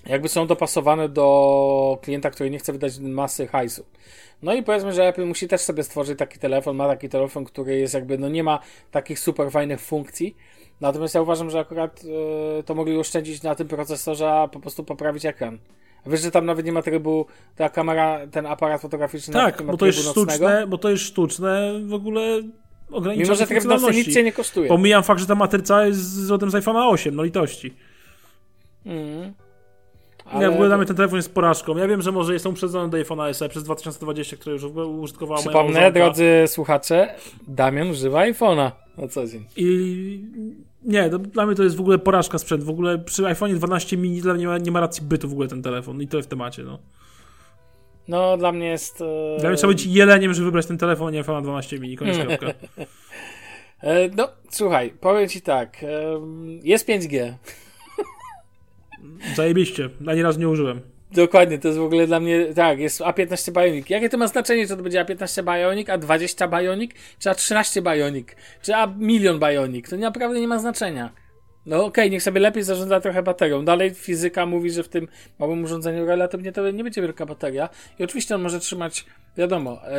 jakby są dopasowane do klienta, który nie chce wydać masy hajsu. No i powiedzmy, że Apple musi też sobie stworzyć taki telefon, ma taki telefon, który jest jakby, no nie ma takich super fajnych funkcji, Natomiast ja uważam, że akurat y, to mogli oszczędzić na tym procesorze, a po prostu poprawić ekran. Wiesz, że tam nawet nie ma trybu, ta kamera, ten aparat fotograficzny Tak, bo to jest nocnego. sztuczne, bo to jest sztuczne w ogóle ograniczenie Mimo, że tryb nocny nic cię nie kosztuje. Pomijam fakt, że ta matryca jest z rodem z iPhone'a 8, no litości. Mhm. Ja w ogóle dla mnie ten telefon jest porażką. Ja wiem, że może jest on uprzedzony do iPhone'a SE przez 2020, które już użytkowała moja Przypomnę, drodzy słuchacze, Damian używa iPhone'a na co dzień. I nie, to, dla mnie to jest w ogóle porażka sprzęt. W ogóle przy iPhone'ie 12 mini dla mnie nie ma, nie ma racji bytu w ogóle ten telefon. I to w temacie, no. No, dla mnie jest... E... Dla mnie trzeba być jeleniem, żeby wybrać ten telefon, a nie iPhone'a 12 mini. Koniec kropka. E, no, słuchaj, powiem ci tak. Jest 5G. Zajebiście. Ani razu nie użyłem. Dokładnie, to jest w ogóle dla mnie, tak, jest A15 Bionic. Jakie to ma znaczenie, czy to będzie A15 Bionic, A20 Bionic, czy A13 Bionic, czy A milion Bionic? To naprawdę nie ma znaczenia. No okej, niech sobie lepiej zarządza trochę baterią. Dalej fizyka mówi, że w tym małym urządzeniu relatywnie to nie będzie wielka bateria. I oczywiście on może trzymać, wiadomo, e,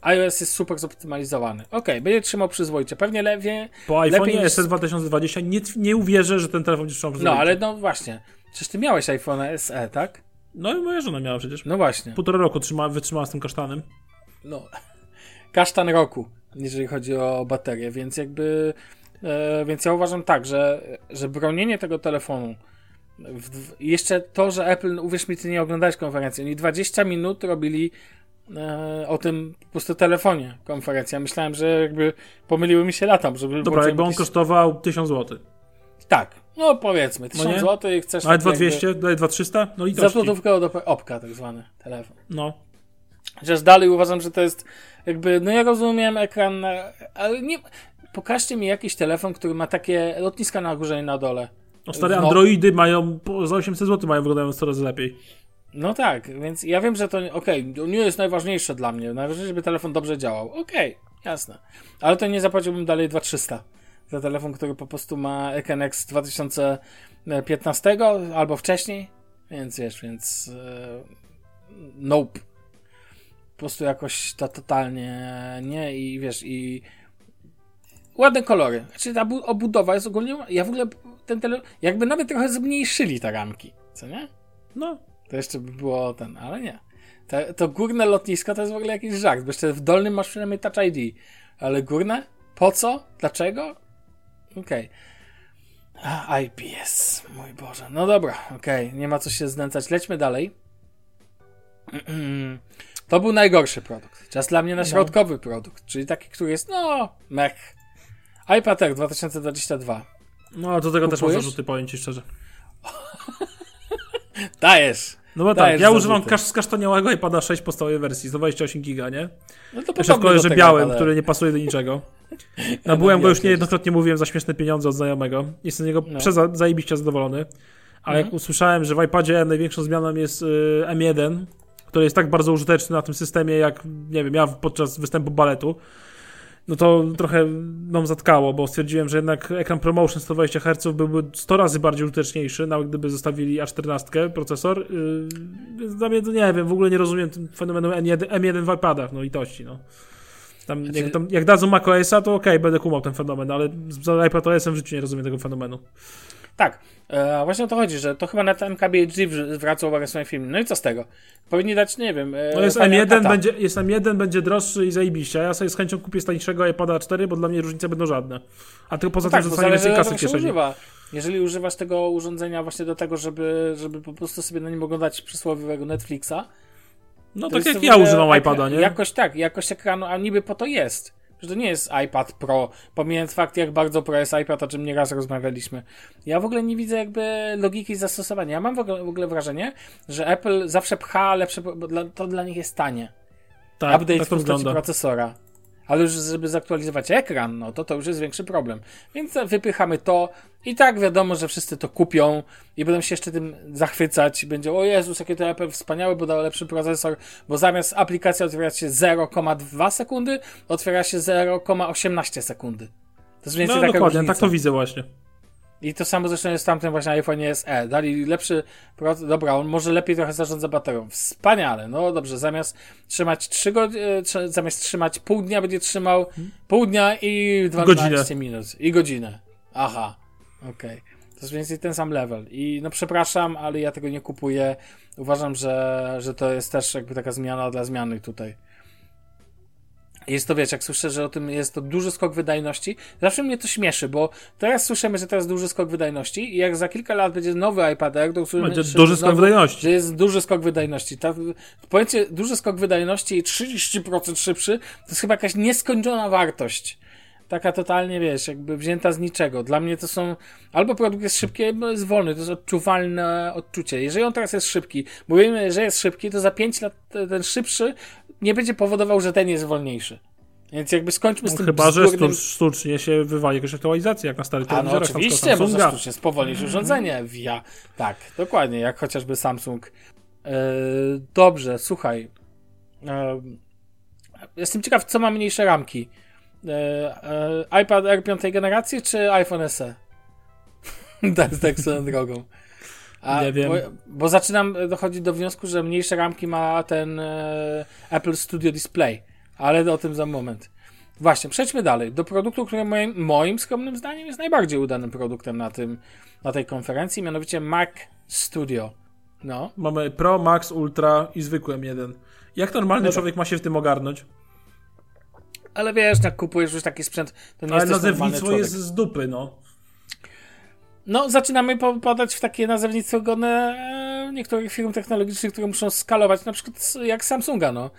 iOS jest super zoptymalizowany. Okej, będzie trzymał przyzwoicie. Pewnie lepiej, Po Lepiej iPhone'ie niż- SE 2020 nie, nie uwierzę, że ten telefon będzie trzymał no przyzwoicie. ale no właśnie. Przecież ty miałeś iPhone SE, tak? No i moja żona miała przecież. No właśnie. Półtora roku trzyma, wytrzymała z tym kasztanem. no, kasztan roku, jeżeli chodzi o baterię, więc jakby, e, więc ja uważam tak, że, że bronienie tego telefonu, w, w, jeszcze to, że Apple, uwierz mi, ty nie oglądałeś konferencji, oni 20 minut robili e, o tym po prostu telefonie konferencja. Ja myślałem, że jakby pomyliły mi się lata, żeby Dobra, jakby on jakiś- kosztował 1000 zł. Tak, no powiedzmy, 1000 nie? zł i chcesz... Ale tak jakby- 2200, daje 2300? No Za litości. złotówkę od opka, tak zwany telefon. No. Chociaż dalej uważam, że to jest jakby, no ja rozumiem ekran, ale nie, pokażcie mi jakiś telefon, który ma takie lotniska na górze i na dole. no stare No. Androidy mają, za 800 zł mają wyglądają coraz lepiej. No tak, więc ja wiem, że to, okej, to nie jest najważniejsze dla mnie, najważniejsze, żeby telefon dobrze działał. Okej, jasne. Ale to nie zapłaciłbym dalej 2300 za telefon, który po prostu ma Ekenex 2015 albo wcześniej, więc wiesz, więc e, nope. Po prostu jakoś to totalnie nie i wiesz, i ładne kolory. Znaczy ta bu- obudowa jest ogólnie, ja w ogóle ten telefon, jakby nawet trochę zmniejszyli te ramki, co nie? No. To jeszcze by było ten, ale nie. Te, to górne lotnisko to jest w ogóle jakiś żart, bo jeszcze w dolnym masz przynajmniej Touch ID. Ale górne? Po co? Dlaczego? Okej. A, IPS, mój Boże. No dobra, okej, nie ma co się znęcać. Lećmy dalej. To był najgorszy produkt. Czas dla mnie na środkowy produkt, czyli taki, który jest, no, mech. iPad Air 2022. No, do tego też mam Kupujesz? zarzuty, powiem ci szczerze. Dajesz! No bo tak, ja używam kasz, skasztaniałego iPada 6 podstawowej wersji, 128 giga, nie? No to Jeszcze w kolorze białym, który nie pasuje do niczego. Nabyłem go już niejednokrotnie, mówiłem, za śmieszne pieniądze od znajomego. Jestem z niego No. przeza- zajebiście zadowolony. A jak usłyszałem, że w iPadzie największą zmianą jest y, M1, który jest tak bardzo użyteczny na tym systemie, jak, nie wiem, ja podczas występu baletu, no to trochę nam zatkało, bo stwierdziłem, że jednak ekran ProMotion 120 Hz byłby 100 razy bardziej użyteczniejszy, nawet gdyby zostawili A14 procesor. Yy, więc dla mnie to nie wiem, w ogóle nie rozumiem tym fenomenu M1, M1 w iPadach, no litości, no. Tam, Znaczy- jak, tam, jak dadzą macOSa, to okej, będę kumał ten fenomen, ale z z iPadOS-em w życiu nie rozumiem tego fenomenu. Tak, e, właśnie o to chodzi, że to chyba na ten KBHD wr- zwraca uwagę w swoim filmie. No i co z tego? Powinni dać, nie wiem. E, No jest Final M1, Cut'a. będzie, jest M1, będzie droższy i zajebiście, ja sobie z chęcią kupię z tańszego iPada 4, bo dla mnie różnice będą żadne. A tylko poza No tym, tak, że dostanie więcej kasy w kieszeni. używa. Jeżeli używasz tego urządzenia właśnie do tego, żeby, żeby po prostu sobie na nim oglądać przysłowiowego Netflixa, No tak jak ja używam iPada, nie? Jakość tak, jakość ekranu, a niby po to jest. Że to nie jest iPad Pro, pomijając fakt, jak bardzo Pro jest iPad, o czym nieraz rozmawialiśmy. Ja w ogóle nie widzę jakby logiki zastosowania. Ja mam w ogóle, w ogóle wrażenie, że Apple zawsze pcha lepsze, bo dla, to dla nich jest tanie. tak, Update tak to wygląda. procesora. Ale już, żeby zaktualizować ekran, no to to już jest większy problem. Więc wypychamy to i tak wiadomo, że wszyscy to kupią i będą się jeszcze tym zachwycać. Będzie, o Jezus, jakie to Apple wspaniałe, bo dał lepszy procesor, bo zamiast aplikacja otwierać się 0,2 sekundy, otwiera się 0,18 sekundy. To jest mniej No więcej taka dokładnie, różnica. tak to widzę właśnie. I to samo zresztą jest w tamtym właśnie iPhone SE. Dali lepszy, dobra, on może lepiej trochę zarządza baterią. Wspaniale, no dobrze, zamiast trzymać 3 godziny, zamiast trzymać pół dnia, będzie trzymał pół dnia i 12 Godzinę. minut. I godzinę. Aha, okej. Okay. To jest mniej więcej ten sam level. I no przepraszam, ale ja tego nie kupuję. Uważam, że, że to jest też jakby taka zmiana dla zmiany tutaj. Jest to, wiesz, jak słyszę, że o tym jest to duży skok wydajności, zawsze mnie to śmieszy, bo teraz słyszymy, że teraz duży skok wydajności i jak za kilka lat będzie nowy iPad Air, to usłyszymy, będzie duży skok wydajności. Że jest duży skok wydajności. Ta, duży skok wydajności i 30% szybszy, to jest chyba jakaś nieskończona wartość. Taka totalnie, wiesz, jakby wzięta z niczego. Dla mnie to są, albo produkt jest szybki, albo jest wolny, to jest odczuwalne odczucie. Jeżeli on teraz jest szybki, bo wiemy, że jest szybki, to za 5 lat ten szybszy nie będzie powodował, że ten jest wolniejszy. Więc jakby skończmy z no, tym Chyba, bzdurnym... że sztucznie się wywali jakaś aktualizacja, jak na stary telewizorach. A no oczywiście, można sztucznie spowolnić urządzenie via... Tak, dokładnie, jak chociażby Samsung. Yy, dobrze, słuchaj. Yy, jestem ciekaw, co ma mniejsze ramki. Yy, yy, iPad R 5 generacji, czy iPhone SE? tak, tak swoją drogą. A, nie wiem. Bo, bo, zaczynam dochodzić do wniosku, że mniejsze ramki ma ten e, Apple Studio Display, ale o tym za moment. Właśnie, przejdźmy dalej. Do produktu, który moim, moim skromnym zdaniem jest najbardziej udanym produktem na, tym, na tej konferencji, mianowicie Mac Studio. No. Mamy Pro, Max, Ultra i zwykły M1. Jak normalny no człowiek ma się w tym ogarnąć? Ale wiesz, jak kupujesz już taki sprzęt, to nie Ale nazewnictwo jest z dupy, no. No, zaczynamy podać w takie nazewnictwo godne niektórych firm technologicznych, które muszą skalować, na przykład jak Samsunga, no.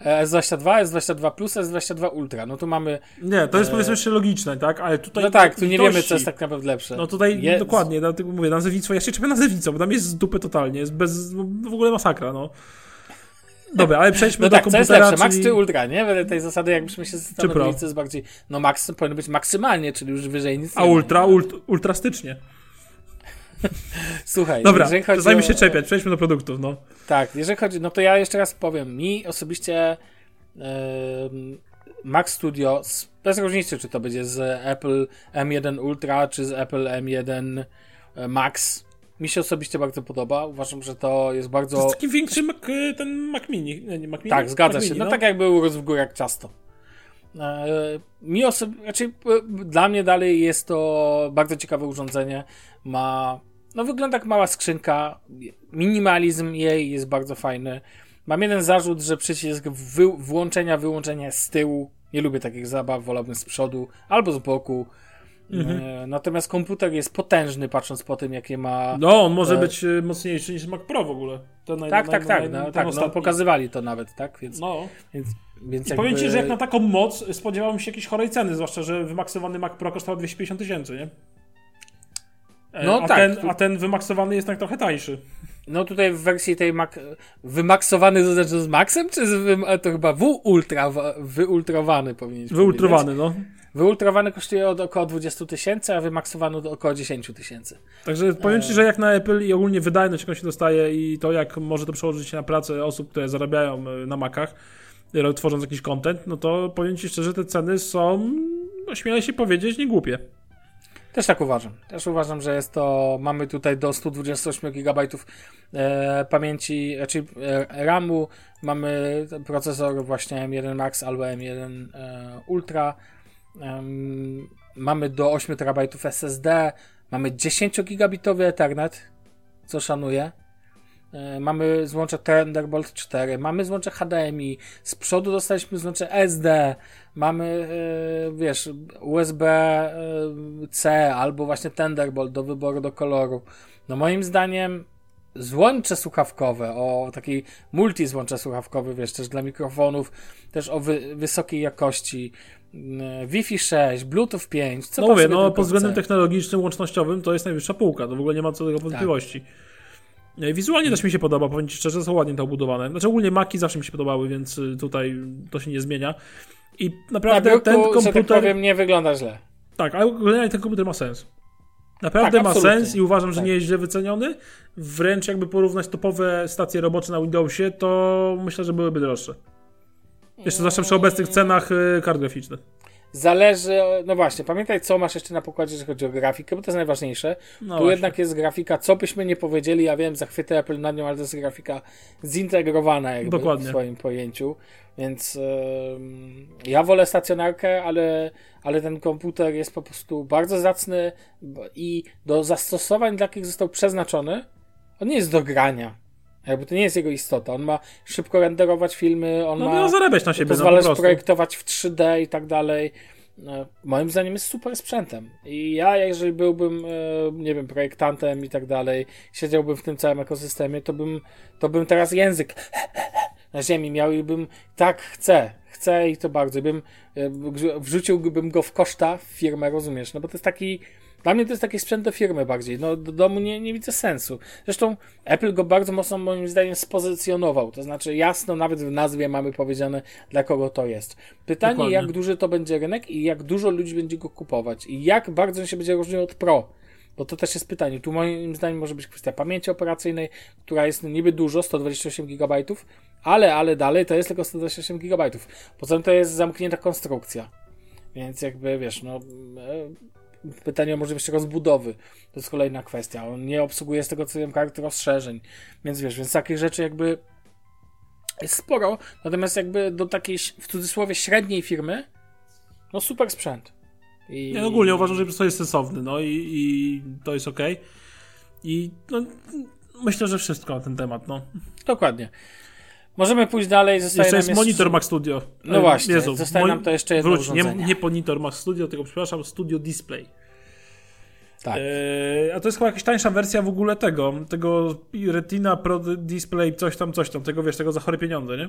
E, S22, S22 Plus, S22 Ultra. No tu mamy. Nie, to jest e... powiedzmy jeszcze logiczne, tak? Ale tutaj. No tak, tu nie wiemy, co jest tak naprawdę lepsze. No tutaj jest... dokładnie, dlatego mówię, nazewnictwo, ja się czepię nazewnictwo, bo tam jest z dupy totalnie, jest bez. w ogóle masakra, no. Dobra, ale przejdźmy no do tak, komputera. Co jest lepsze, czyli... Max czy Ultra, nie? Wedle tej zasady, jakbyśmy się zastanowili, co jest bardziej. No Max powinno być maksymalnie, czyli już wyżej nic A nie Ultra, ult, ultrastycznie. Słuchaj, Dobra, jeżeli chodzi zajmij się czepiać, przejdźmy do produktów, no. Tak, jeżeli chodzi, no to ja jeszcze raz powiem, mi osobiście yy, Mac Studio, bez różnicy, czy to będzie z Apple M1 Ultra, czy z Apple M1 e, Max, mi się osobiście bardzo podoba. Uważam, że to jest bardzo. To jest taki większy Mac, ten Mac Mini. Nie, Mac Mini tak, zgadza Mac się. Mini, no, no, tak jak był urósł w górach ciasto. E, mi osobiście, znaczy, dla mnie dalej jest to bardzo ciekawe urządzenie. Ma, no wygląda jak mała skrzynka. Minimalizm jej jest bardzo fajny. Mam jeden zarzut, że przycisk wy, włączenia, wyłączenia z tyłu. Nie lubię takich zabaw, wolałbym z przodu albo z boku. Mhm. E, natomiast komputer jest potężny, patrząc po tym, jakie ma. No, on może e... być e, mocniejszy niż Mac Pro w ogóle. Naj, tak, naj, tak, naj, tak. No, tak no, pokazywali to nawet, tak? Więc, no. Więc, więc I jakby... powiem ci, że jak na taką moc spodziewałem się jakiejś chorej ceny, zwłaszcza, że wymaksowany Mac Pro kosztował 250 tysięcy, nie? E, no a tak. Ten, a ten wymaksowany jest tak trochę tańszy. No tutaj w wersji tej Mac, wymaksowany to znaczy z Maxem, czy z, to chyba W ultra, wyultrowany powinien Wyultrowany, no. Wyultrowany kosztuje od około 20 tysięcy, a wymaksowany od około 10 tysięcy. Także powiem Ci, że jak na Apple i ogólnie wydajność, jaką się dostaje i to, jak może to przełożyć się na pracę osób, które zarabiają e, na Macach, e, tworząc jakiś content, no to powiem Ci szczerze, te ceny są, śmielę się powiedzieć, nie głupie. Też tak uważam. Też uważam, że jest to. Mamy tutaj do 128 GB e, pamięci, znaczy e, RAMu. Mamy procesor właśnie M1 Max albo M1 e, Ultra. Mamy do 8 TB SSD. Mamy 10 gigabitowy Ethernet, co szanuję. E, mamy złącze Thunderbolt 4, mamy złącze HDMI, z przodu dostaliśmy złącze SD, mamy, e, wiesz, USB-C e, albo właśnie Thunderbolt do wyboru do koloru. No moim zdaniem złącze słuchawkowe, o takiej multi złącze słuchawkowe, wiesz, też dla mikrofonów, też o wy wysokiej jakości, Wi-Fi 6, Bluetooth 5, co No mówię, no pod względem technologicznym, łącznościowym to jest najwyższa półka, to w ogóle nie ma co do tego tak. wątpliwości. Tak. Wizualnie też mi się podoba, powiem Ci szczerze, są ładnie to obudowane. Znaczy ogólnie Maki zawsze mi się podobały, więc y, tutaj to się nie zmienia. I naprawdę Na ten komputer... Że tak powiem, nie wygląda źle. Tak, ale ogólnie ten komputer ma sens. Naprawdę tak, ma sens i uważam, że tak. nie jest źle wyceniony. Wręcz jakby porównać topowe stacje robocze na Windowsie, to myślę, że byłyby droższe. Jeszcze zwłaszcza przy obecnych cenach y, kart graficznych. zależy, no właśnie, pamiętaj co masz jeszcze na pokładzie, jeżeli chodzi o grafikę, bo to jest najważniejsze. No tu właśnie. jednak jest grafika, co byśmy nie powiedzieli, ja wiem, zachwyty Apple nad nią, ale to jest grafika zintegrowana jakby Dokładnie. w swoim pojęciu, więc em, ja wolę stacjonarkę, ale, ale ten komputer jest po prostu bardzo zacny i do zastosowań, dla jakich został przeznaczony, on nie jest do grania. Jakby to nie jest jego istota. On ma szybko renderować filmy, on No ma miał zarabiać na siebie, no, pozwala po prostu. projektować w 3D i tak dalej. No, moim zdaniem jest super sprzętem. I ja, jeżeli byłbym, e, nie wiem, projektantem i tak dalej, siedziałbym w tym całym ekosystemie, to bym, to bym teraz język na ziemi miał i bym tak chcę, chcę i to bardzo. Bym, e, wrzu- wrzuciłbym go w koszta w firmę, rozumiesz? No bo to jest taki, dla mnie to jest taki sprzęt do firmy bardziej. No do domu nie, nie widzę sensu. Zresztą Apple go bardzo mocno moim zdaniem spozycjonował. To znaczy jasno nawet w nazwie mamy powiedziane dla kogo to jest. Pytanie Dokładnie. jak duży to będzie rynek i jak dużo ludzi będzie go kupować i jak bardzo on się będzie różnił od Pro. Bo to też jest pytanie. Tu moim zdaniem może być kwestia pamięci operacyjnej, która jest niby dużo, 128 GB, ale, ale dalej to jest tylko 128 GB. Poza tym to jest zamknięta konstrukcja. Więc jakby wiesz, no e, pytanie o możliwość rozbudowy to jest kolejna kwestia. On nie obsługuje z tego co wiem kart rozszerzeń. Więc wiesz, więc takich rzeczy jakby jest sporo, natomiast jakby do takiej w cudzysłowie średniej firmy no super sprzęt. I... Ja ogólnie uważam, że to jest sensowny, no i, i to jest ok. I no, myślę, że wszystko na ten temat, no. Dokładnie. Możemy pójść dalej. Zostaje Jeszcze nam jest monitor Mac Studio. No E, właśnie, zostaje mon- nam to jeszcze jedno Wróć, nie, nie monitor Mac Studio, tylko przepraszam, Studio Display. Tak. E, a to jest chyba jakaś tańsza wersja w ogóle tego, tego Retina Pro Display, coś tam, coś tam, tego wiesz, tego za chore pieniądze, nie?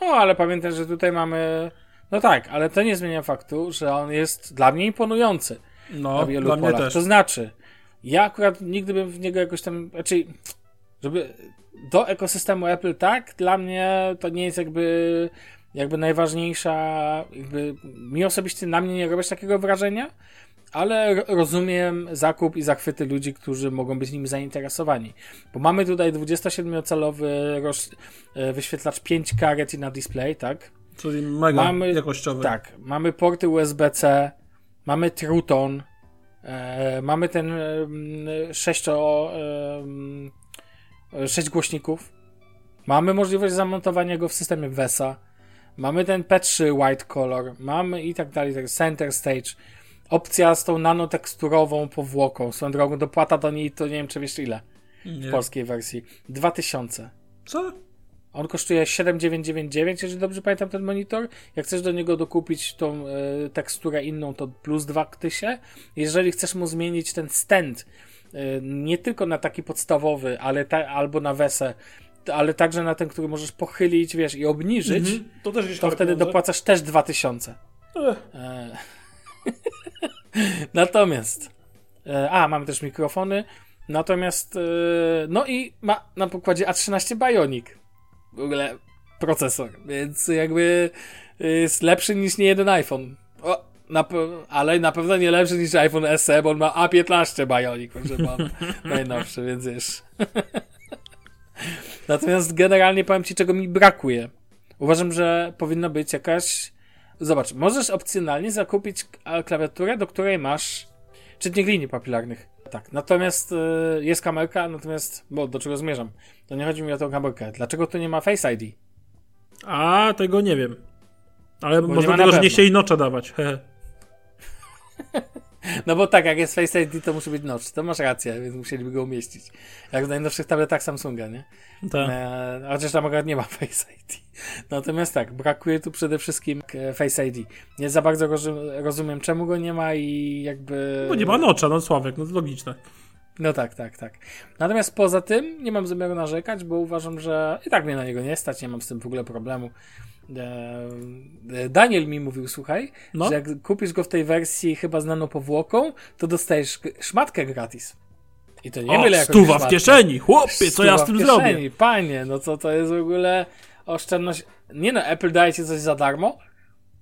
No, ale pamiętaj, że tutaj mamy. No tak, ale to nie zmienia faktu, że on jest dla mnie imponujący No, na wielu dla mnie polach. też. To znaczy, ja akurat nigdy bym w niego jakoś tam. Raczej, żeby do ekosystemu Apple tak, dla mnie to nie jest jakby jakby najważniejsza, jakby mi osobiście na mnie nie robisz takiego wrażenia, ale rozumiem zakup i zachwyty ludzi, którzy mogą być nim zainteresowani. Bo mamy tutaj 27-calowy roz, e, wyświetlacz 5K Retina Display, tak? Czyli mega Mamy- jakościowy. Tak, mamy porty USB-C, mamy Truton, e, mamy ten e, 6, e, 6 głośników, mamy możliwość zamontowania go w systemie VESA, mamy ten P3 White Color, mamy i tak dalej, tak, Center Stage, opcja z tą nanoteksturową powłoką, swoją drogą dopłata do niej to nie wiem czy wiesz ile w Nie. polskiej wersji, 2000. Co? On kosztuje 7999, jeżeli dobrze pamiętam ten monitor. Jak chcesz do niego dokupić tą e, teksturę inną, to plus 2000. Jeżeli chcesz mu zmienić ten stand, e, nie tylko na taki podstawowy, ale ta, albo na wesę, ale także na ten, który możesz pochylić, wiesz, i obniżyć, Mhm. To też to chore wtedy pieniądze. dopłacasz też 2000. Ech. E, Natomiast. e, A, mamy też mikrofony. Natomiast. e, No i ma na pokładzie A13 Bionic. W ogóle procesor. Więc jakby jest lepszy niż nie jeden iPhone. O, na, ale na pewno nie lepszy niż iPhone SE, bo on ma A15 Bionic, proszę pan. Najnowszy, więc wiesz. Natomiast generalnie powiem ci, czego mi brakuje. Uważam, że powinna być jakaś. Zobacz, możesz opcjonalnie zakupić klawiaturę, do której masz czytnik linii papilarnych. Tak, natomiast y, jest kamerka, natomiast, bo do czego zmierzam? To nie chodzi mi o tą kamerkę. Dlaczego tu nie ma Face ID? A, tego nie wiem. Ale nie może ma na dlatego, że nie chcieli nocza dawać. Hehe. No bo tak, jak jest Face ID, to musi być notch. To masz rację, więc musieliby go umieścić. Jak w najnowszych tabletach Samsunga, nie? Tak. E, chociaż tam akurat nie ma Face ID. Natomiast tak, brakuje tu przede wszystkim e, Face ID. Nie za bardzo rozum, rozumiem, czemu go nie ma i jakby... Bo nie ma nocza, no Sławek, no to logiczne. No tak, tak, tak. Natomiast poza tym nie mam zamiaru narzekać, bo uważam, że i tak mnie na niego nie stać, nie mam z tym w ogóle problemu. E, e, Daniel mi mówił, słuchaj, No. że jak kupisz go w tej wersji chyba z nanopowłoką, to dostajesz szmatkę gratis. I to nie O, byle stuwa w szmatkę. kieszeni, chłopie, co ja z w tym kieszeni, zrobię? Panie, no co to jest w ogóle oszczędność. Nie no, Apple daje ci coś za darmo?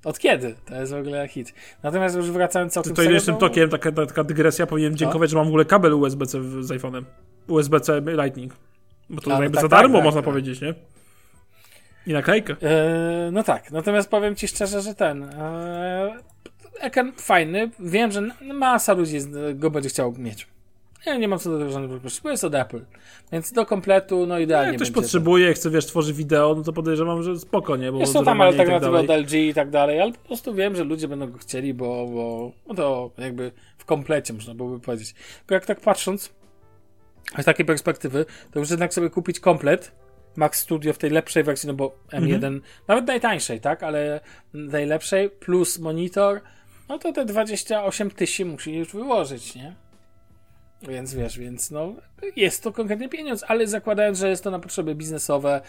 Od kiedy? To jest w ogóle hit. Natomiast już wracając całkiem Tutaj serio, jeszcze tym to- tokiem, taka, taka dygresja, powinienem dziękować, że mam w ogóle kabel USB-C z iPhone'em. USB-C Lightning. Bo to A, no jakby tak, za tak, darmo tak, można tak. powiedzieć, nie? I naklejkę. E, no tak, natomiast powiem ci szczerze, że ten. E, ekran fajny, wiem, że masa ludzi go będzie chciał mieć. Ja nie mam co do tego żadnych wątpliwości, bo jest od Apple. Więc do kompletu, no idealnie Jak ktoś potrzebuje, chce, wiesz, tworzyć wideo, no to podejrzewam, że spoko, nie? Bo Jest to tam i tak od LG i tak dalej, ale po prostu wiem, że ludzie będą go chcieli, bo, bo no to jakby w komplecie można byłoby powiedzieć. Tylko jak tak patrząc z takiej perspektywy, to już jednak sobie kupić komplet Max Studio w tej lepszej wersji, no bo M1, Mhm. nawet najtańszej, tak, ale najlepszej plus monitor, no to te 28 tysięcy musi już wyłożyć, nie? Więc wiesz, więc no jest to konkretny pieniądz, ale zakładając, że jest to na potrzeby biznesowe,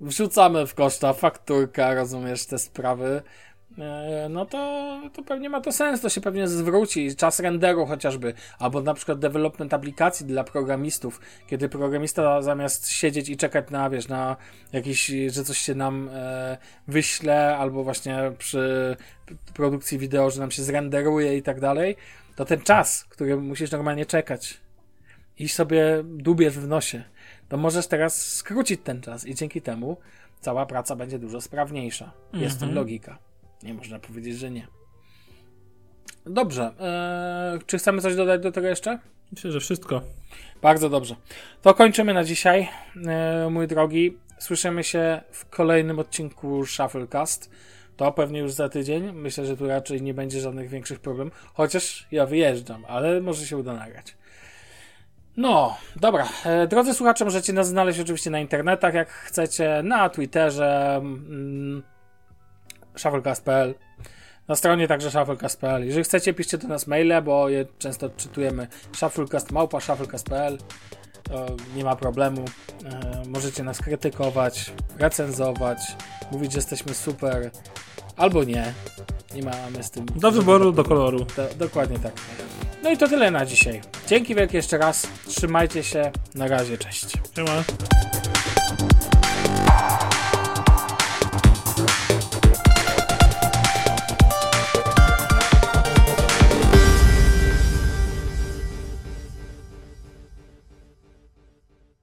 wrzucamy w koszta fakturka, rozumiesz, te sprawy, e, no to, to pewnie ma to sens, to się pewnie zwróci. Czas renderu chociażby, albo na przykład development aplikacji dla programistów, kiedy programista zamiast siedzieć i czekać na, wiesz, na jakiś, że coś się nam e, wyśle, albo właśnie przy produkcji wideo, że nam się zrenderuje i tak dalej, to ten czas, który musisz normalnie czekać i sobie dubiesz w nosie, to możesz teraz skrócić ten czas i dzięki temu cała praca będzie dużo sprawniejsza. Jest w tym logika. Nie można powiedzieć, że nie. Dobrze. Eee, czy chcemy coś dodać do tego jeszcze? Myślę, że wszystko. Bardzo dobrze. To kończymy na dzisiaj, e, mój drogi. Słyszymy się w kolejnym odcinku Shufflecast. To pewnie już za tydzień. Myślę, że tu raczej nie będzie żadnych większych problemów. Chociaż ja wyjeżdżam, ale może się uda nagrać. No, dobra. E, drodzy słuchacze, możecie nas znaleźć oczywiście na internetach, jak chcecie, na Twitterze, mm, shufflecast.pl, na stronie także shufflecast.pl. Jeżeli chcecie, piszcie do nas maile, bo je często odczytujemy shufflecast, małpa shufflecast.pl. To nie ma problemu. E, możecie nas krytykować, recenzować, mówić, że jesteśmy super, albo nie. Nie mamy z tym. Do wyboru, do koloru. Do, dokładnie tak. No i to tyle na dzisiaj. Dzięki wielkie jeszcze raz. Trzymajcie się. Na razie, cześć. Siema.